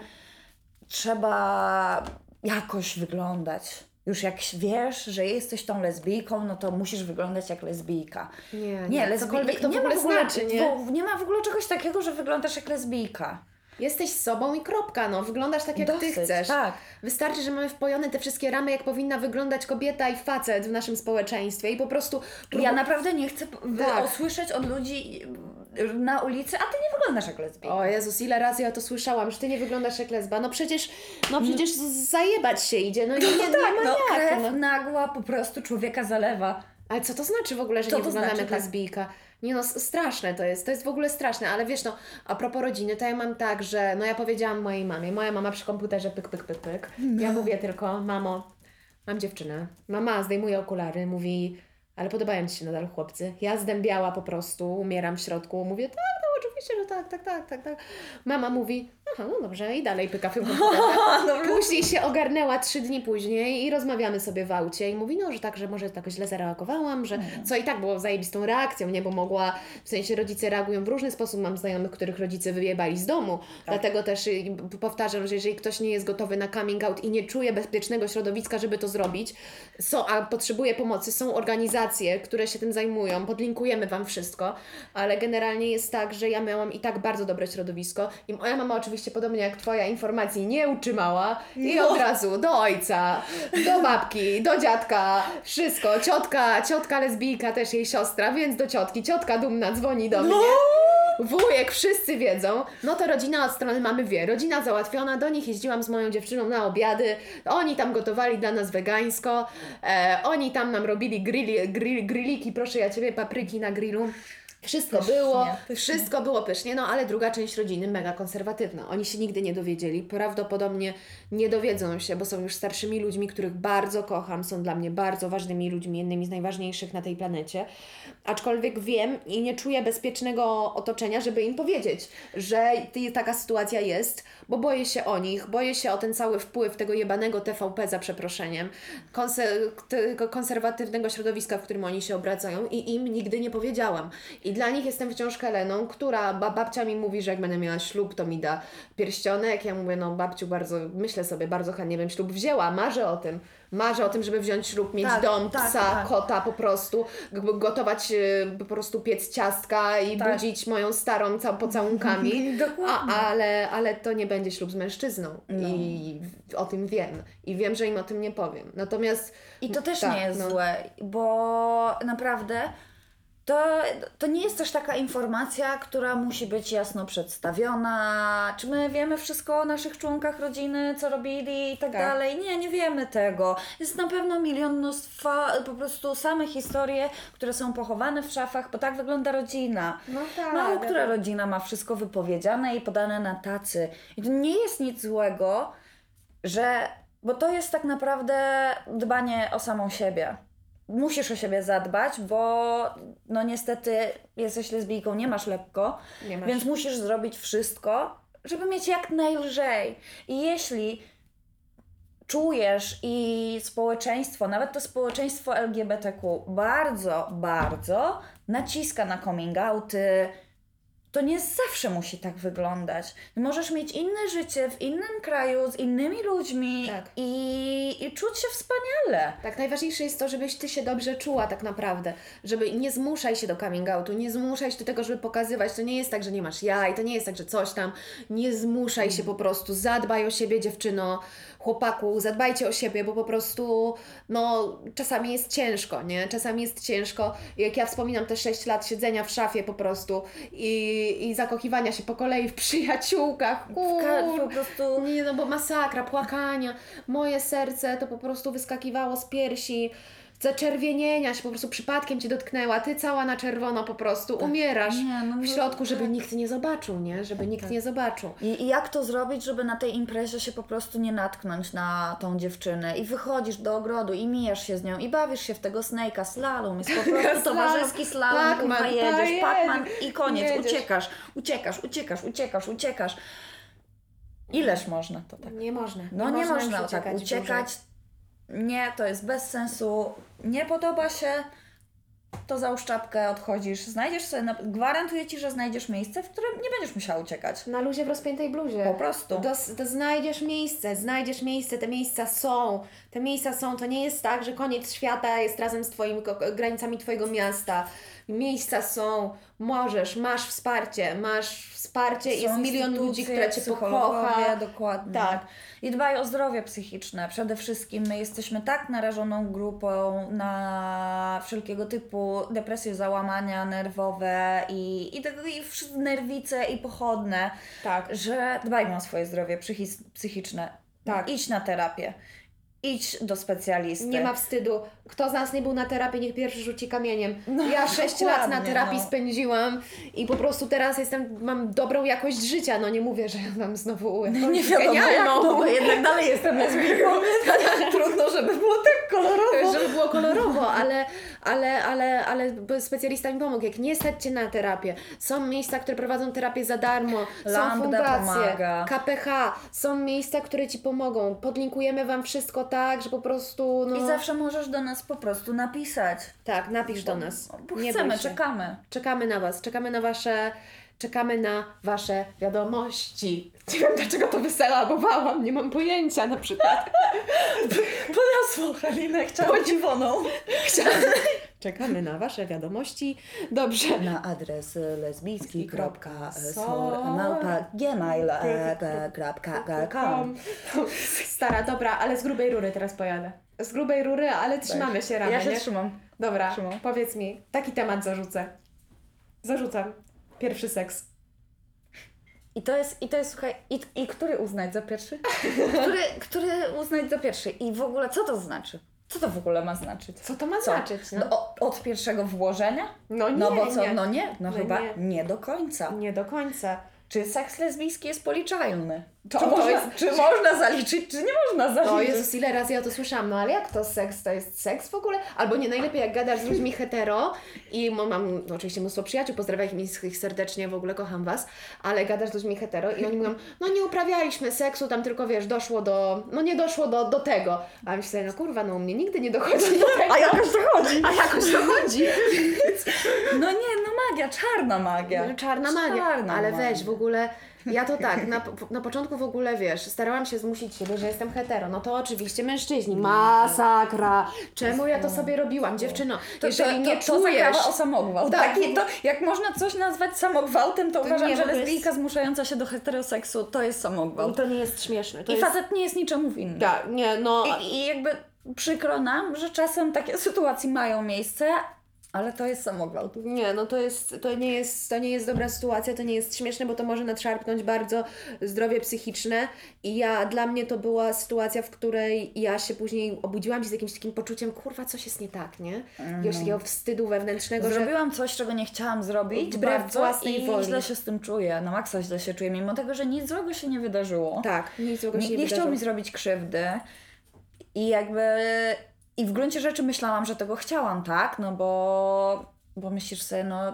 trzeba jakoś wyglądać. Już jak wiesz, że jesteś tą lesbijką, no to musisz wyglądać jak lesbijka. Nie, Nie, nie, lesbij- cokolwiek to w nie ogóle ma w ogóle, znaczy, nie? nie ma w ogóle czegoś takiego, że wyglądasz jak lesbijka. Jesteś sobą i kropka, no. Wyglądasz tak, jak Dosyć, ty chcesz. tak. Wystarczy, że mamy wpojone te wszystkie ramy, jak powinna wyglądać kobieta i facet w naszym społeczeństwie i po prostu... Ja naprawdę nie chcę Tak. usłyszeć od ludzi y, na ulicy, a ty nie wyglądasz jak lesbijka. O Jezus, ile razy ja to słyszałam, że ty nie wyglądasz jak lesba. No przecież, no przecież z- zajebać się idzie, no nie, nie, nie tak, ma no, jak. krew No. nagła po prostu człowieka zalewa. Ale co to znaczy w ogóle, że Co nie to wyglądam znaczy, jak tak? Nie no, straszne to jest, to jest w ogóle straszne, ale wiesz no, a propos rodziny, to ja mam tak, że no ja powiedziałam mojej mamie, moja mama przy komputerze pyk, pyk, pyk, pyk. Ja mówię tylko, mamo, mam dziewczynę. Mama zdejmuje okulary, mówi, ale podobają Ci się nadal chłopcy. Ja zdębiała po prostu, umieram w środku, mówię, tak, no oczywiście, że tak, tak, tak, tak, tak. Mama mówi, aha, no dobrze, i dalej pyka w komputerze. *laughs* Później się ogarnęła trzy dni później i rozmawiamy sobie w aucie i mówi, no, że tak, że może tak źle zareagowałam, że co i tak było zajebistą reakcją, nie, bo mogła, w sensie rodzice reagują w różny sposób, mam znajomych, których rodzice wyjebali z domu, dlatego też powtarzam, że jeżeli ktoś nie jest gotowy na coming out i nie czuje bezpiecznego środowiska, żeby to zrobić, są, a potrzebuje pomocy, są organizacje, które się tym zajmują, podlinkujemy Wam wszystko, ale generalnie jest tak, że ja miałam i tak bardzo dobre środowisko i moja mama oczywiście podobnie jak Twoja informacji nie utrzymała i od razu do ojca, do babki, do dziadka, wszystko, ciotka, ciotka lesbijka, też jej siostra, więc do ciotki, ciotka dumna dzwoni do mnie. Wujek, wszyscy wiedzą. No to rodzina od strony mamy wie. Rodzina załatwiona, do nich jeździłam z moją dziewczyną na obiady. Oni tam gotowali dla nas wegańsko. E, oni tam nam robili grilli, grill, grilliki, proszę ja Ciebie, papryki na grillu. Wszystko Pysznie, było, pysznie. wszystko było pysznie, no ale druga część rodziny mega konserwatywna. Oni się nigdy nie dowiedzieli, prawdopodobnie nie dowiedzą się, bo są już starszymi ludźmi, których bardzo kocham, są dla mnie bardzo ważnymi ludźmi, jednymi z najważniejszych na tej planecie. Aczkolwiek wiem i nie czuję bezpiecznego otoczenia, żeby im powiedzieć, że taka sytuacja jest, bo boję się o nich, boję się o ten cały wpływ tego jebanego TVP za przeproszeniem, konse- tego konserwatywnego środowiska, w którym oni się obracają i im nigdy nie powiedziałam. I dla nich jestem wciąż Heleną, która ba- babcia mi mówi, że jak będę miała ślub, to mi da pierścionek. Ja mówię, no babciu, bardzo, myślę sobie, bardzo chętnie bym ślub wzięła, marzę o tym. Marzę o tym, żeby wziąć ślub, mieć Tak, dom, tak, psa, tak. kota po prostu, gotować y, po prostu piec ciastka i Tak. budzić moją starą cał pocałunkami. *laughs* Dokładnie. A, ale, ale to nie będzie ślub z mężczyzną i w- o tym wiem. I wiem, że im o tym nie powiem. Natomiast I to też tak, nie jest no. złe, bo naprawdę to, to nie jest też taka informacja, która musi być jasno przedstawiona. Czy my wiemy wszystko o naszych członkach rodziny, co robili i tak, Tak. dalej? Nie, nie wiemy tego. Jest na pewno milion mnóstwa, po prostu same historie, które są pochowane w szafach, bo tak wygląda rodzina. No tak, Mało która wiadomo. rodzina ma wszystko wypowiedziane i podane na tacy. I to nie jest nic złego, że. Bo to jest tak naprawdę dbanie o samą siebie. Musisz o siebie zadbać, bo no niestety jesteś lesbijką, nie masz lekko, Nie masz. więc musisz zrobić wszystko, żeby mieć jak najlżej. I jeśli czujesz i społeczeństwo, nawet to społeczeństwo LGBTQ bardzo, bardzo naciska na coming outy, to nie zawsze musi tak wyglądać. Możesz mieć inne życie w innym kraju, z innymi ludźmi Tak. i, i czuć się wspaniale. Tak, najważniejsze jest to, żebyś ty się dobrze czuła tak naprawdę. Żeby nie zmuszaj się do coming outu, nie zmuszaj się do tego, żeby pokazywać. To nie jest tak, że nie masz jaj, to nie jest tak, że coś tam. Nie zmuszaj się po prostu. Zadbaj o siebie, dziewczyno, chłopaku, zadbajcie o siebie, bo po prostu, no, czasami jest ciężko, nie? Czasami jest ciężko. Jak ja wspominam te 6 lat siedzenia w szafie po prostu i, i zakochiwania się po kolei w przyjaciółkach. Kur... po prostu Nie, no bo masakra, płakania. Moje serce to po prostu wyskakiwało z piersi. Zaczerwienienia się po prostu przypadkiem cię dotknęła. Ty cała na czerwono po prostu umierasz Nie, no w no, środku, żeby tak. nikt nie zobaczył, nie? Żeby nikt nie zobaczył. I, I jak to zrobić, żeby na tej imprezie się po prostu nie natknąć na tą dziewczynę i wychodzisz do ogrodu i mijasz się z nią i bawisz się w tego snake'a, slalom, jest po *laughs* prostu Slalom, towarzyski slalom, Pac-Man, jedziesz, pa, Pac-Man i koniec, jedziesz. uciekasz, uciekasz, uciekasz, uciekasz, uciekasz. Ileż można to tak? Nie można. No nie, można już tak dłużej. uciekać. Nie, to jest bez sensu. Nie podoba się, to załóż czapkę, odchodzisz. Znajdziesz sobie, na- gwarantuję Ci, że znajdziesz miejsce, w którym nie będziesz musiała uciekać. Na luzie w rozpiętej bluzie. Po prostu. To, to znajdziesz miejsce, znajdziesz miejsce, te miejsca są. Te miejsca są, to nie jest tak, że koniec świata jest razem z twoimi granicami Twojego miasta. Miejsca są, możesz, masz wsparcie, masz wsparcie, Są jest milion ludzi, które Cię pokocha. Dokładnie. Tak. I dbaj o zdrowie psychiczne. Przede wszystkim my jesteśmy tak narażoną grupą na wszelkiego typu depresje, załamania nerwowe i, i, i nerwice i pochodne, Tak. że dbajmy o swoje zdrowie psychiczne. Tak. Idź na terapię. Idź do specjalisty. Nie ma wstydu. Kto z nas nie był na terapii, niech pierwszy rzuci kamieniem. ja sześć lat na terapii no. spędziłam i po prostu teraz jestem, mam dobrą jakość życia. No nie mówię, że mam znowu nie wiadomo genialną. no, bo jednak dalej jestem *laughs* lesbijką. *laughs* Trudno, żeby było tak kolorowo. żeby było kolorowo, ale, ale, ale, ale specjalista mi pomógł. Jak nie stać Cię na terapię, są miejsca, które prowadzą terapię za darmo, są Lambda fundacje, pomaga. KPH, są miejsca, które Ci pomogą. Podlinkujemy Wam wszystko tak, że po prostu, no... I zawsze możesz do nas po prostu napisać. Tak, napisz do nas. Bo Nie chcemy, czekamy. Czekamy na Was, czekamy na Wasze, czekamy na Wasze wiadomości. Nie wiem dlaczego to wyselabowałam, nie mam pojęcia na przykład. *laughs* Podniosło Halinę, chciałam dziwoną. Czekamy na Wasze wiadomości. Dobrze. Na adres lesbijski.gmail.com Stara, dobra, ale z grubej rury teraz pojadę. Z grubej rury, ale trzymamy się ramy, Ja się nie? trzymam. Dobra, trzymam. powiedz mi, taki temat zarzucę. Zarzucam. Pierwszy seks. I to jest, i to jest słuchaj, i, i który uznać za pierwszy? *laughs* który, który uznać za pierwszy? I w ogóle co to znaczy? Co to w ogóle ma znaczyć? Co to ma znaczyć? No, No, od, od pierwszego włożenia? no nie, No bo co? nie. No nie, no, No chyba nie. nie. do końca. Nie do końca. Czy seks lesbijski jest policzalny? To- czy, to można, jest- czy można zaliczyć, czy nie można zaliczyć? O Jezus, ile razy ja to słyszałam, no ale jak to seks? To jest seks w ogóle? Albo nie najlepiej jak gadasz z ludźmi hetero i mam, mam oczywiście mnóstwo przyjaciół, pozdrawiam ich ich serdecznie, w ogóle kocham Was, ale gadasz z ludźmi hetero i oni mówią, no nie uprawialiśmy seksu, tam tylko wiesz, doszło do, no nie doszło do, do tego. A myślę, no kurwa, no u mnie nigdy nie dochodzi do tego. A jakoś to chodzi. A jakoś to chodzi. *laughs* No nie, no magia, czarna magia. Czarna magia. Czarna ale magia. weź w ogóle. Ja to tak, na, na początku w ogóle wiesz, starałam się zmusić siebie, że jestem hetero. No to oczywiście mężczyźni. Masakra! Czemu ja to sobie robiłam, dziewczyno? To, Jeżeli to, nie to, to czujesz. zakrawa o samogwałt. Tak. Taki, to, jak można coś nazwać samogwałtem, to, uważam, nie, że to jest- lesbijka zmuszająca się do heteroseksu to jest samogwałt. To nie jest śmieszne. To I jest... facet nie jest niczemu winny. Tak, nie, no. I, I jakby przykro nam, że czasem takie sytuacje mają miejsce, ale to jest samogwałt. Nie, no to jest, to nie jest, to nie jest dobra sytuacja, to nie jest śmieszne, bo to może nadszarpnąć bardzo zdrowie psychiczne i ja, dla mnie to była sytuacja, w której ja się później obudziłam się z jakimś takim poczuciem, kurwa, coś jest nie tak, nie? Jakiegoś takiego wstydu wewnętrznego, że Zrobiłam coś, czego nie chciałam zrobić Wbrew bardzo własnej i woli. źle się z tym czuję. Na maksa źle się czuję, mimo tego, że nic złego się nie wydarzyło. tak, nic złego się Nie, nie, nie chciał wydarzyło. mi zrobić krzywdy i jakby i w gruncie rzeczy myślałam, że tego chciałam, tak? No bo bo myślisz sobie, no e,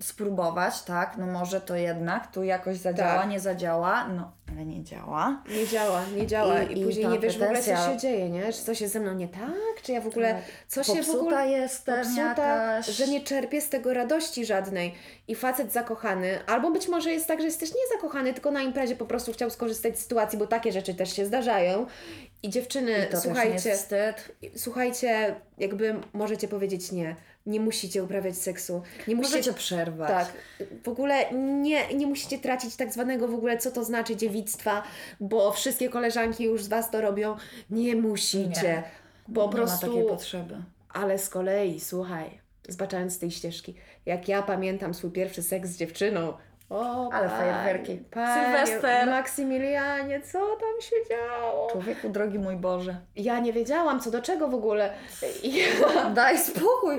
spróbować, tak, no może to jednak tu jakoś zadziała, Tak. nie zadziała, no ale nie działa. Nie działa, nie działa. I, I- i później nie wiesz w ogóle, co się dzieje, nie? Czy coś jest ze mną nie tak? Czy ja w ogóle, Tak. co się w ogóle... jestem popsuta, jakaś. że nie czerpię z tego radości żadnej. I facet zakochany, albo być może jest tak, że jest też nie zakochany, tylko na imprezie po prostu chciał skorzystać z sytuacji, bo takie rzeczy też się zdarzają. I dziewczyny, I słuchajcie, słuchajcie, jakby możecie powiedzieć nie. Nie musicie uprawiać seksu. Nie musicie Możecie przerwać. tak. W ogóle nie, nie musicie tracić tak zwanego w ogóle, co to znaczy dziewictwa, bo wszystkie koleżanki już z Was to robią. Nie musicie. Nie. Po nie prostu. ma takiej potrzeby. Ale z kolei, słuchaj, zbaczając z tej ścieżki, jak ja pamiętam swój pierwszy seks z dziewczyną. O, Ale panie, fajerwerki. Panie, Sylwester. Maksymilianie, co tam się działo? Człowieku, drogi mój Boże. Ja nie wiedziałam, co do czego w ogóle. I, Daj spokój.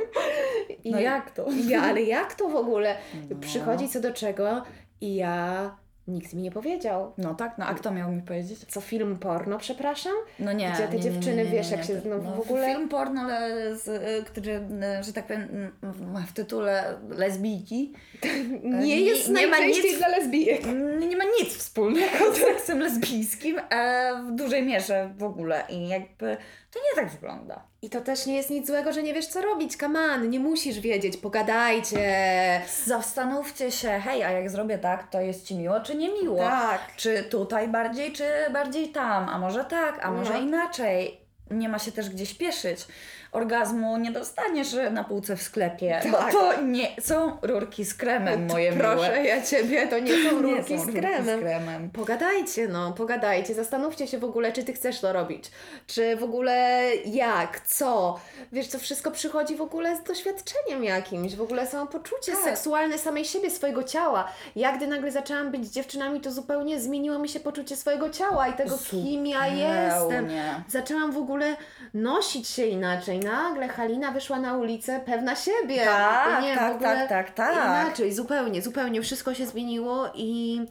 No i- jak to? Ja, ale jak to w ogóle No. przychodzi co do czego i ja nikt mi nie powiedział. No tak, no a kto miał mi powiedzieć? Co film porno, przepraszam? No nie. Gdzie te nie, dziewczyny, nie, nie, wiesz, jak się no, w ogóle- Film porno, ale z, y, który, y, że tak powiem, ma w tytule lesbijki. *laughs* Nie jest nie najczęściej nic- dla lesbijek. Nie, nie ma nic wspólnego z seksem lesbijskim e, w dużej mierze w ogóle. I jakby to nie tak wygląda. I to też nie jest nic złego, że nie wiesz co robić. Kaman, nie musisz wiedzieć, pogadajcie. Zastanówcie się, hej, a jak zrobię tak, to jest Ci miło czy nie miło? Tak. Czy tutaj bardziej, czy bardziej tam? A może tak, a może No. inaczej? Nie ma się też gdzie śpieszyć. Orgazmu nie dostaniesz na półce w sklepie, Tak. to nie są rurki z kremem, moje Proszę miłe. ja Ciebie, to nie są *laughs* Nie rurki są z rurki kremem. z kremem. Pogadajcie, no, pogadajcie, zastanówcie się w ogóle, czy ty chcesz to robić. Czy w ogóle jak, co. Wiesz, to wszystko przychodzi w ogóle z doświadczeniem jakimś. W ogóle samo poczucie Tak. seksualne samej siebie, swojego ciała. Ja gdy nagle zaczęłam być dziewczynami, to zupełnie zmieniło mi się poczucie swojego ciała i tego, kim ja jestem. Zupełnie. Zaczęłam w ogóle nosić się inaczej. Nagle Halina wyszła na ulicę pewna siebie. Tak, nie, tak, w ogóle tak, tak, tak. Inaczej, zupełnie, zupełnie. Wszystko się zmieniło i,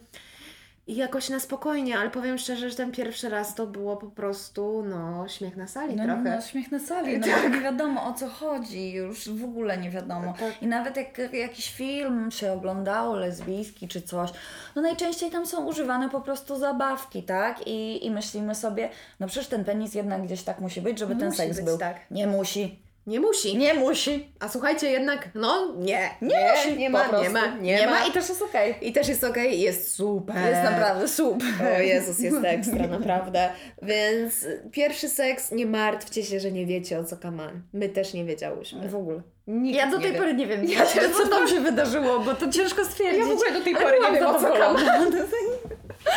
i jakoś na spokojnie, ale powiem szczerze, że ten pierwszy raz to było po prostu, no, śmiech na sali No, trochę. no śmiech na sali, no bo nie wiadomo o co chodzi, już w ogóle nie wiadomo. Tak. I nawet jak jakiś film się oglądało, lesbijski czy coś, no najczęściej tam są używane po prostu zabawki, tak? I, i myślimy sobie, no przecież ten penis jednak gdzieś tak musi być, żeby ten Musi seks być był. tak. Nie musi. Nie musi. Nie musi. A słuchajcie, jednak, no, nie. Nie, musi. Nie ma, nie ma, nie, ma. i też jest okej. I też jest okej, jest super. Jest naprawdę super. O Jezus, jest ekstra, naprawdę. Więc pierwszy seks, nie martwcie się, że nie wiecie o co kaman. My też nie wiedziałyśmy. W ogóle. Nikt Ja do nie tej wie. pory nie wiem, Ja co tam się wydarzyło, bo to ciężko stwierdzić. Ja w ogóle do tej pory nie wiem, o co zadowolona. *laughs*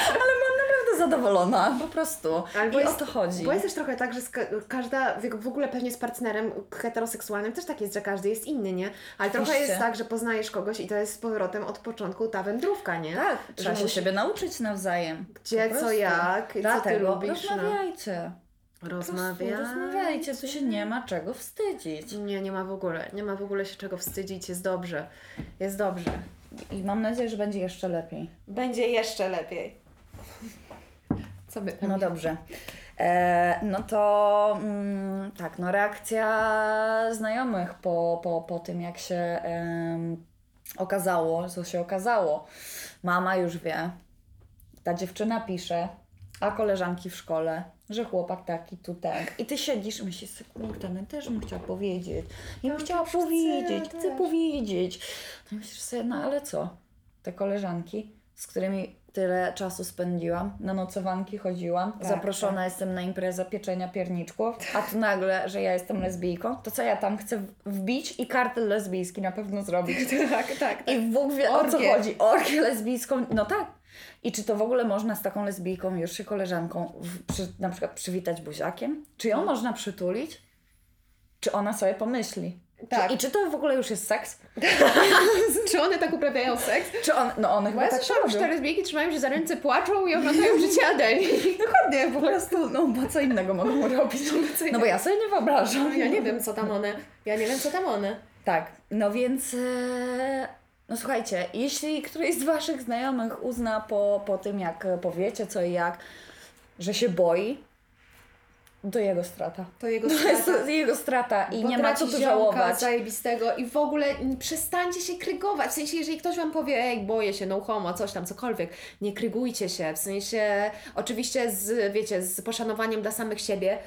Ale byłam zadowolona, po prostu. Albo I jest- o to chodzi. Bo jest też trochę tak, że każda, w ogóle pewnie z partnerem heteroseksualnym też tak jest, że każdy jest inny, nie? Ale trochę Oczywiście. jest tak, że poznajesz kogoś i to jest z powrotem od początku ta wędrówka, nie? Tak, trzeba się siebie nauczyć nawzajem. Gdzie, co, jak, co ty Dlatego lubisz, no. rozmawiajcie. Rozmawiajcie, tu się nie ma czego wstydzić. Nie, nie ma w ogóle, nie ma w ogóle się czego wstydzić, jest dobrze, jest dobrze. I mam nadzieję, że będzie jeszcze lepiej. Będzie jeszcze lepiej. Co by tam No dobrze. E, no to mm, tak, no reakcja znajomych po, po, po tym, jak się okazało, co się okazało. Mama już wie, ta dziewczyna pisze, a koleżanki w szkole, że chłopak taki tu ten. I ty siedzisz i myślisz, kurde, no też bym chciała powiedzieć. Ja bym chciała też chcę, powiedzieć, też. chcę powiedzieć. No myślisz sobie, no ale co? Te koleżanki, z którymi tyle czasu spędziłam, na nocowanki chodziłam, Tak, zaproszona jestem na imprezę pieczenia pierniczków, a tu nagle, że ja jestem lesbijką, to co ja tam chcę wbić i kartel lesbijski na pewno zrobić. Tak, *laughs* tak, tak. I Bóg wie o co chodzi. Orgię lesbijską, no tak. I czy to w ogóle można z taką lesbijką, już się koleżanką, w, przy, na przykład przywitać buziakiem? Czy ją można przytulić? Czy ona sobie pomyśli? Tak. I czy to w ogóle już jest seks? *laughs* Czy one tak uprawiają seks? Czy on, no one chyba tak robią. lesbijki trzymają się za ręce, płaczą i oglądają *laughs* życie Adeli. Dokładnie, po prostu, no bo co innego mogą robić? No bo ja sobie nie wyobrażam. Ja nie wiem, co tam one. Ja nie wiem, co tam one. Tak, no więc e, no słuchajcie, jeśli któryś z Waszych znajomych uzna po, po tym, jak powiecie co i jak, że się boi, *laughs* to jego strata. To jego To jest strata. jego strata i Bo nie ma co tu żałować. zajebistego i w ogóle przestańcie się krygować. W sensie, jeżeli ktoś wam powie, ej, boję się, no homo, coś tam, cokolwiek, nie krygujcie się. W sensie, oczywiście z, wiecie, z poszanowaniem dla samych siebie,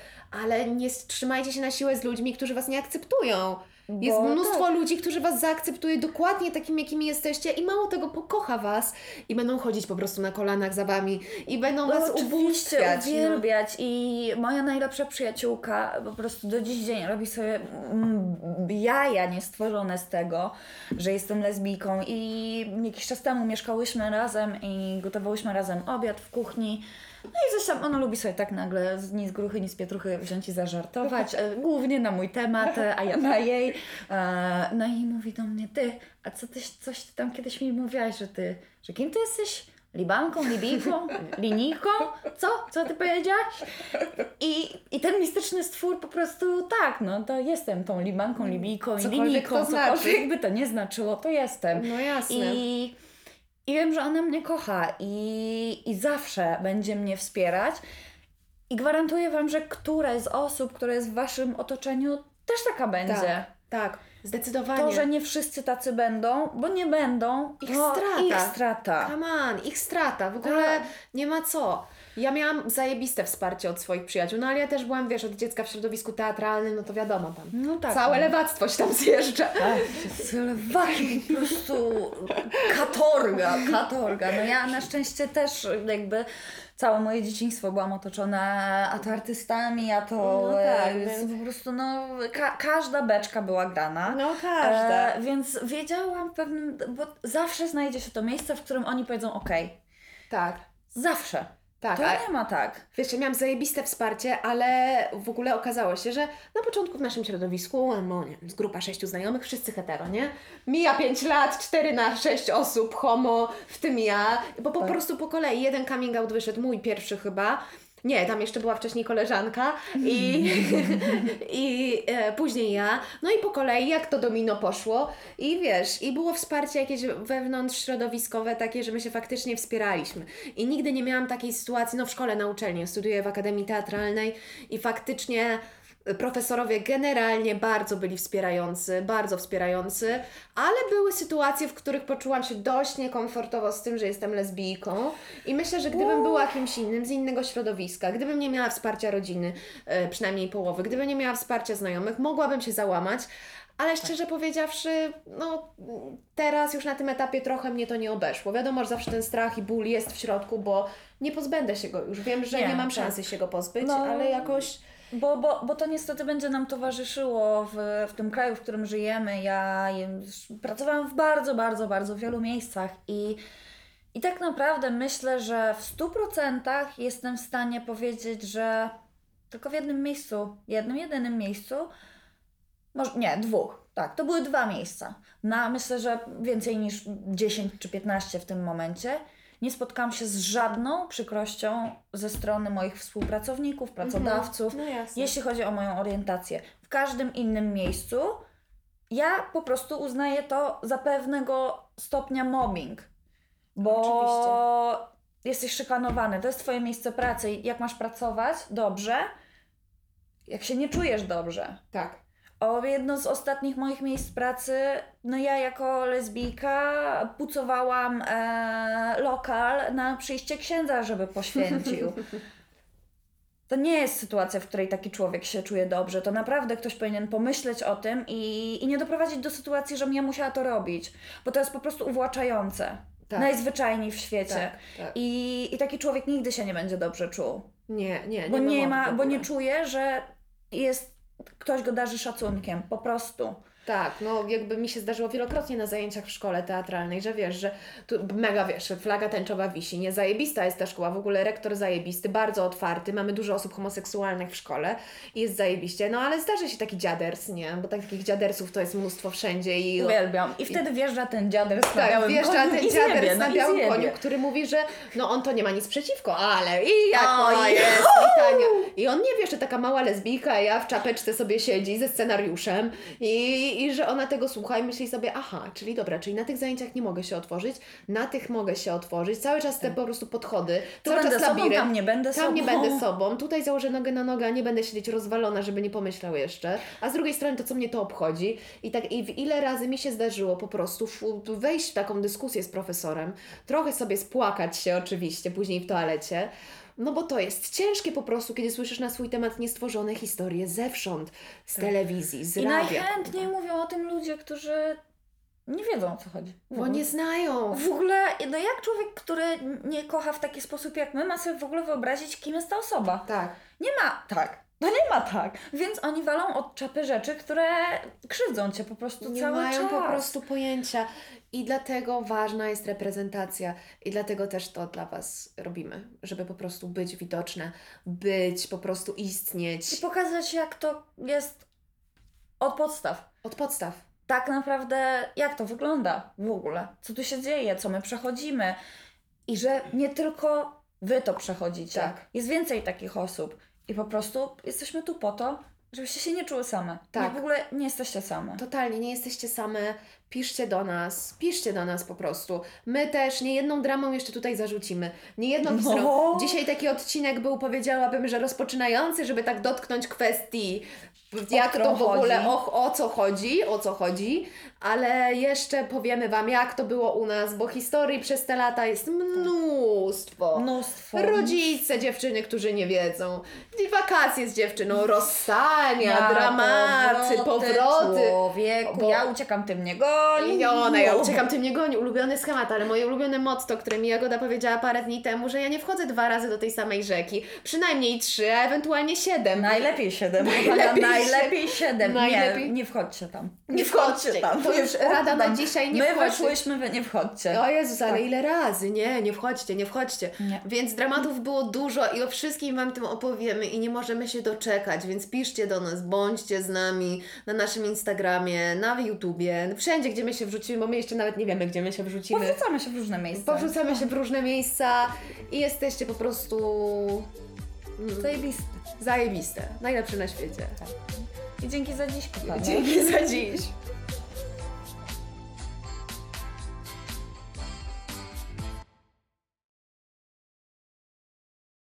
ale nie trzymajcie się na siłę z ludźmi, którzy was nie akceptują. Jest Bo mnóstwo tak. ludzi, którzy was zaakceptuje dokładnie takim, jakimi jesteście i mało tego pokocha was i będą chodzić po prostu na kolanach za wami i będą was No, Oczywiście ubóstwiać. no. uwielbiać i moja najlepsza przyjaciółka po prostu do dziś dzień robi sobie mm, jaja niestworzone z tego, że jestem lesbijką i jakiś czas temu mieszkałyśmy razem i gotowałyśmy razem obiad w kuchni. No i tam, ona lubi sobie tak nagle z ni z gruchy, ni z pietruchy wziąć i zażartować, e, głównie na mój temat, e, a ja na jej. E, No i mówi do mnie, ty, a co ty, coś ty tam kiedyś mi mówiłaś, że ty, że kim ty jesteś? Libanką, Libijką, linijką? Co? Co ty powiedziałaś? I, I ten mistyczny stwór po prostu tak, no to jestem tą Libanką, Libijką i linijką, to znaczy. cokolwiek by to nie znaczyło, to jestem. No jasne. I, I wiem, że ona mnie kocha i, i zawsze będzie mnie wspierać. I gwarantuję Wam, że któraś z osób, która jest w Waszym otoczeniu, też taka będzie. Tak, tak, zdecydowanie. To, że nie wszyscy tacy będą, bo nie będą, Ich strata. Ich strata. Come on, ich strata, w ogóle Tak. nie ma co. Ja miałam zajebiste wsparcie od swoich przyjaciół, no ale ja też byłam, wiesz, od dziecka w środowisku teatralnym, no to wiadomo tam. No tak. Całe no. lewactwo się tam zjeżdża. Lewaki po prostu katorga, katorga. No ja na szczęście też jakby całe moje dzieciństwo byłam otoczona a to artystami, a to No tak, e, więc- po prostu no ka- każda beczka była grana. No każda. E, więc wiedziałam pewnym, bo zawsze znajdzie się to miejsce, w którym oni powiedzą okej. Tak, Zawsze. Tak. To A, nie ma tak. wiesz, ja miałam zajebiste wsparcie, ale w ogóle okazało się, że na początku w naszym środowisku, no nie wiem, grupa sześciu znajomych, wszyscy hetero, nie? Mija pięć lat, cztery na sześć osób, homo, w tym ja, bo po Tak. prostu po kolei jeden coming out wyszedł, mój pierwszy chyba, nie, tam jeszcze była wcześniej koleżanka i, *laughs* i e, później ja. No i po kolei jak to domino poszło i wiesz, i było wsparcie jakieś wewnątrz środowiskowe takie, że my się faktycznie wspieraliśmy. I nigdy nie miałam takiej sytuacji, no w szkole na uczelni, studiuję w Akademii Teatralnej i faktycznie profesorowie generalnie bardzo byli wspierający, bardzo wspierający, ale były sytuacje, w których poczułam się dość niekomfortowo z tym, że jestem lesbijką i myślę, że gdybym była kimś innym, z innego środowiska, gdybym nie miała wsparcia rodziny, e, przynajmniej połowy, gdybym nie miała wsparcia znajomych, mogłabym się załamać, ale szczerze powiedziawszy, no teraz już na tym etapie trochę mnie to nie obeszło. Wiadomo, że zawsze ten strach i ból jest w środku, bo nie pozbędę się go już. Wiem, że nie, Nie, mam tak. szansy się go pozbyć, No. ale jakoś Bo, bo, bo to niestety będzie nam towarzyszyło w, w tym kraju, w którym żyjemy. Ja pracowałam w bardzo, bardzo, bardzo wielu miejscach i, i tak naprawdę myślę, że w 100% jestem w stanie powiedzieć, że tylko w jednym miejscu, jednym, jedynym miejscu, może, nie, dwóch, tak, to były dwa miejsca. Na myślę, że więcej niż 10 czy 15 w tym momencie. Nie spotkałam się z żadną przykrością ze strony moich współpracowników, pracodawców, no jasne. jeśli chodzi o moją orientację. W każdym innym miejscu ja po prostu uznaję to za pewnego stopnia mobbing. Bo Oczywiście. jesteś szykanowany, to jest Twoje miejsce pracy. i Jak masz pracować dobrze, jak się nie czujesz dobrze. Tak. O jedno z ostatnich moich miejsc pracy, no ja jako lesbijka pucowałam e, lokal na przyjście księdza, żeby poświęcił. *laughs* To nie jest sytuacja, w której taki człowiek się czuje dobrze. To naprawdę ktoś powinien pomyśleć o tym i, i nie doprowadzić do sytuacji, żebym ja musiała to robić, bo to jest po prostu uwłaczające. Tak. Najzwyczajniej w świecie. Tak, tak. I, I taki człowiek nigdy się nie będzie dobrze czuł. Nie, nie, nie Bo nie, ma, bo nie czuje, że jest ktoś go darzy szacunkiem, po prostu. Tak, no jakby mi się zdarzyło wielokrotnie na zajęciach w szkole teatralnej, że wiesz, że tu mega wiesz, flaga tęczowa wisi, nie zajebista jest ta szkoła, w ogóle rektor zajebisty, bardzo otwarty, mamy dużo osób homoseksualnych w szkole i jest zajebiście, no ale zdarzy się taki dziaders, nie, bo takich dziadersów to jest mnóstwo wszędzie i... Uwielbiam. I wtedy wjeżdża ten dziader na Tak, białym wjeżdża koniu ten dziaders na no i białym zjebie. koniu, który mówi, że no on to nie ma nic przeciwko, ale i jak ona jest. jest, i Tania. I on nie wie, że taka mała lesbijka, ja w czapeczce sobie siedzi ze scenariuszem i, I, że ona tego słucha i myśli sobie, aha, czyli dobra, czyli na tych zajęciach nie mogę się otworzyć, na tych mogę się otworzyć, cały czas te po prostu podchody, Tak. Tu cały czas sobą, labirynt. tam nie będę Tam nie sobą. będę *laughs* sobą, tutaj założę nogę na nogę, a nie będę siedzieć rozwalona, żeby nie pomyślał jeszcze. A z drugiej strony to, co mnie to obchodzi. I tak i w ile razy mi się zdarzyło po prostu wejść w taką dyskusję z profesorem, trochę sobie spłakać się oczywiście później w toalecie. No bo to jest ciężkie po prostu, kiedy słyszysz na swój temat niestworzone historie zewsząd, z telewizji, z I radia. najchętniej mówią o tym ludzie, którzy nie wiedzą o co chodzi. Bo nie znają. W ogóle, no jak człowiek, który nie kocha w taki sposób jak my, ma sobie w ogóle wyobrazić, kim jest ta osoba? Tak. Nie ma tak. No nie ma tak. Więc oni walą od czapy rzeczy, które krzywdzą cię po prostu nie cały mają czas. po prostu pojęcia. I dlatego ważna jest reprezentacja. I dlatego też to dla Was robimy, żeby po prostu być widoczne, być, po prostu istnieć I pokazać, jak to jest od podstaw. od podstaw. Tak naprawdę, jak to wygląda w ogóle. Co tu się dzieje, co my przechodzimy. I że nie tylko wy to przechodzicie. Tak. Jest więcej takich osób. I po prostu jesteśmy tu po to, żebyście się nie czuły same. Tak. Nie, w ogóle nie jesteście same. Totalnie, nie jesteście same. Piszcie do nas, piszcie do nas po prostu. My też nie jedną dramą jeszcze tutaj zarzucimy. Nie jedną No. historią. Dzisiaj taki odcinek był, powiedziałabym, że rozpoczynający, żeby tak dotknąć kwestii, jak to w ogóle, o, o co chodzi, o co chodzi, ale jeszcze powiemy Wam, jak to było u nas, bo historii przez te lata jest mnóstwo. Mnóstwo. Rodzice, dziewczyny, którzy nie wiedzą. I wakacje z dziewczyną, rozstania, Ja, dramaty, powroty. Człowieku, Bo- ja uciekam, tym nie goni. I ona, ja uciekam, tym nie goni. Ulubiony schemat, ale moje ulubione motto, które mi Jagoda powiedziała parę dni temu, że ja nie wchodzę dwa razy do tej samej rzeki. Przynajmniej trzy, a ewentualnie siedem. Najlepiej siedem. *laughs* Najlepiej Najlepiej, siedem. najlepiej siedem. Najlepiej- Nie, nie wchodźcie tam. Nie wchodźcie tam. To już rada na dzisiaj, nie My wchodźcie. weszłyśmy, wy nie wchodźcie. O Jezus, ale Tak. ile razy? Nie, nie wchodźcie, nie wchodźcie. Nie. Więc dramatów było dużo i o wszystkim Wam tym opowiemy i nie możemy się doczekać, więc piszcie do nas, bądźcie z nami na naszym Instagramie, na YouTubie, wszędzie, gdzie my się wrzucimy, bo my jeszcze nawet nie wiemy, gdzie my się wrzucimy. Powrzucamy się w różne miejsca. Powrzucamy się w różne miejsca i jesteście po prostu mm, Zajebiste. zajebiste, najlepsze na świecie. I dzięki za dziś, kochani. Dzięki za dziś.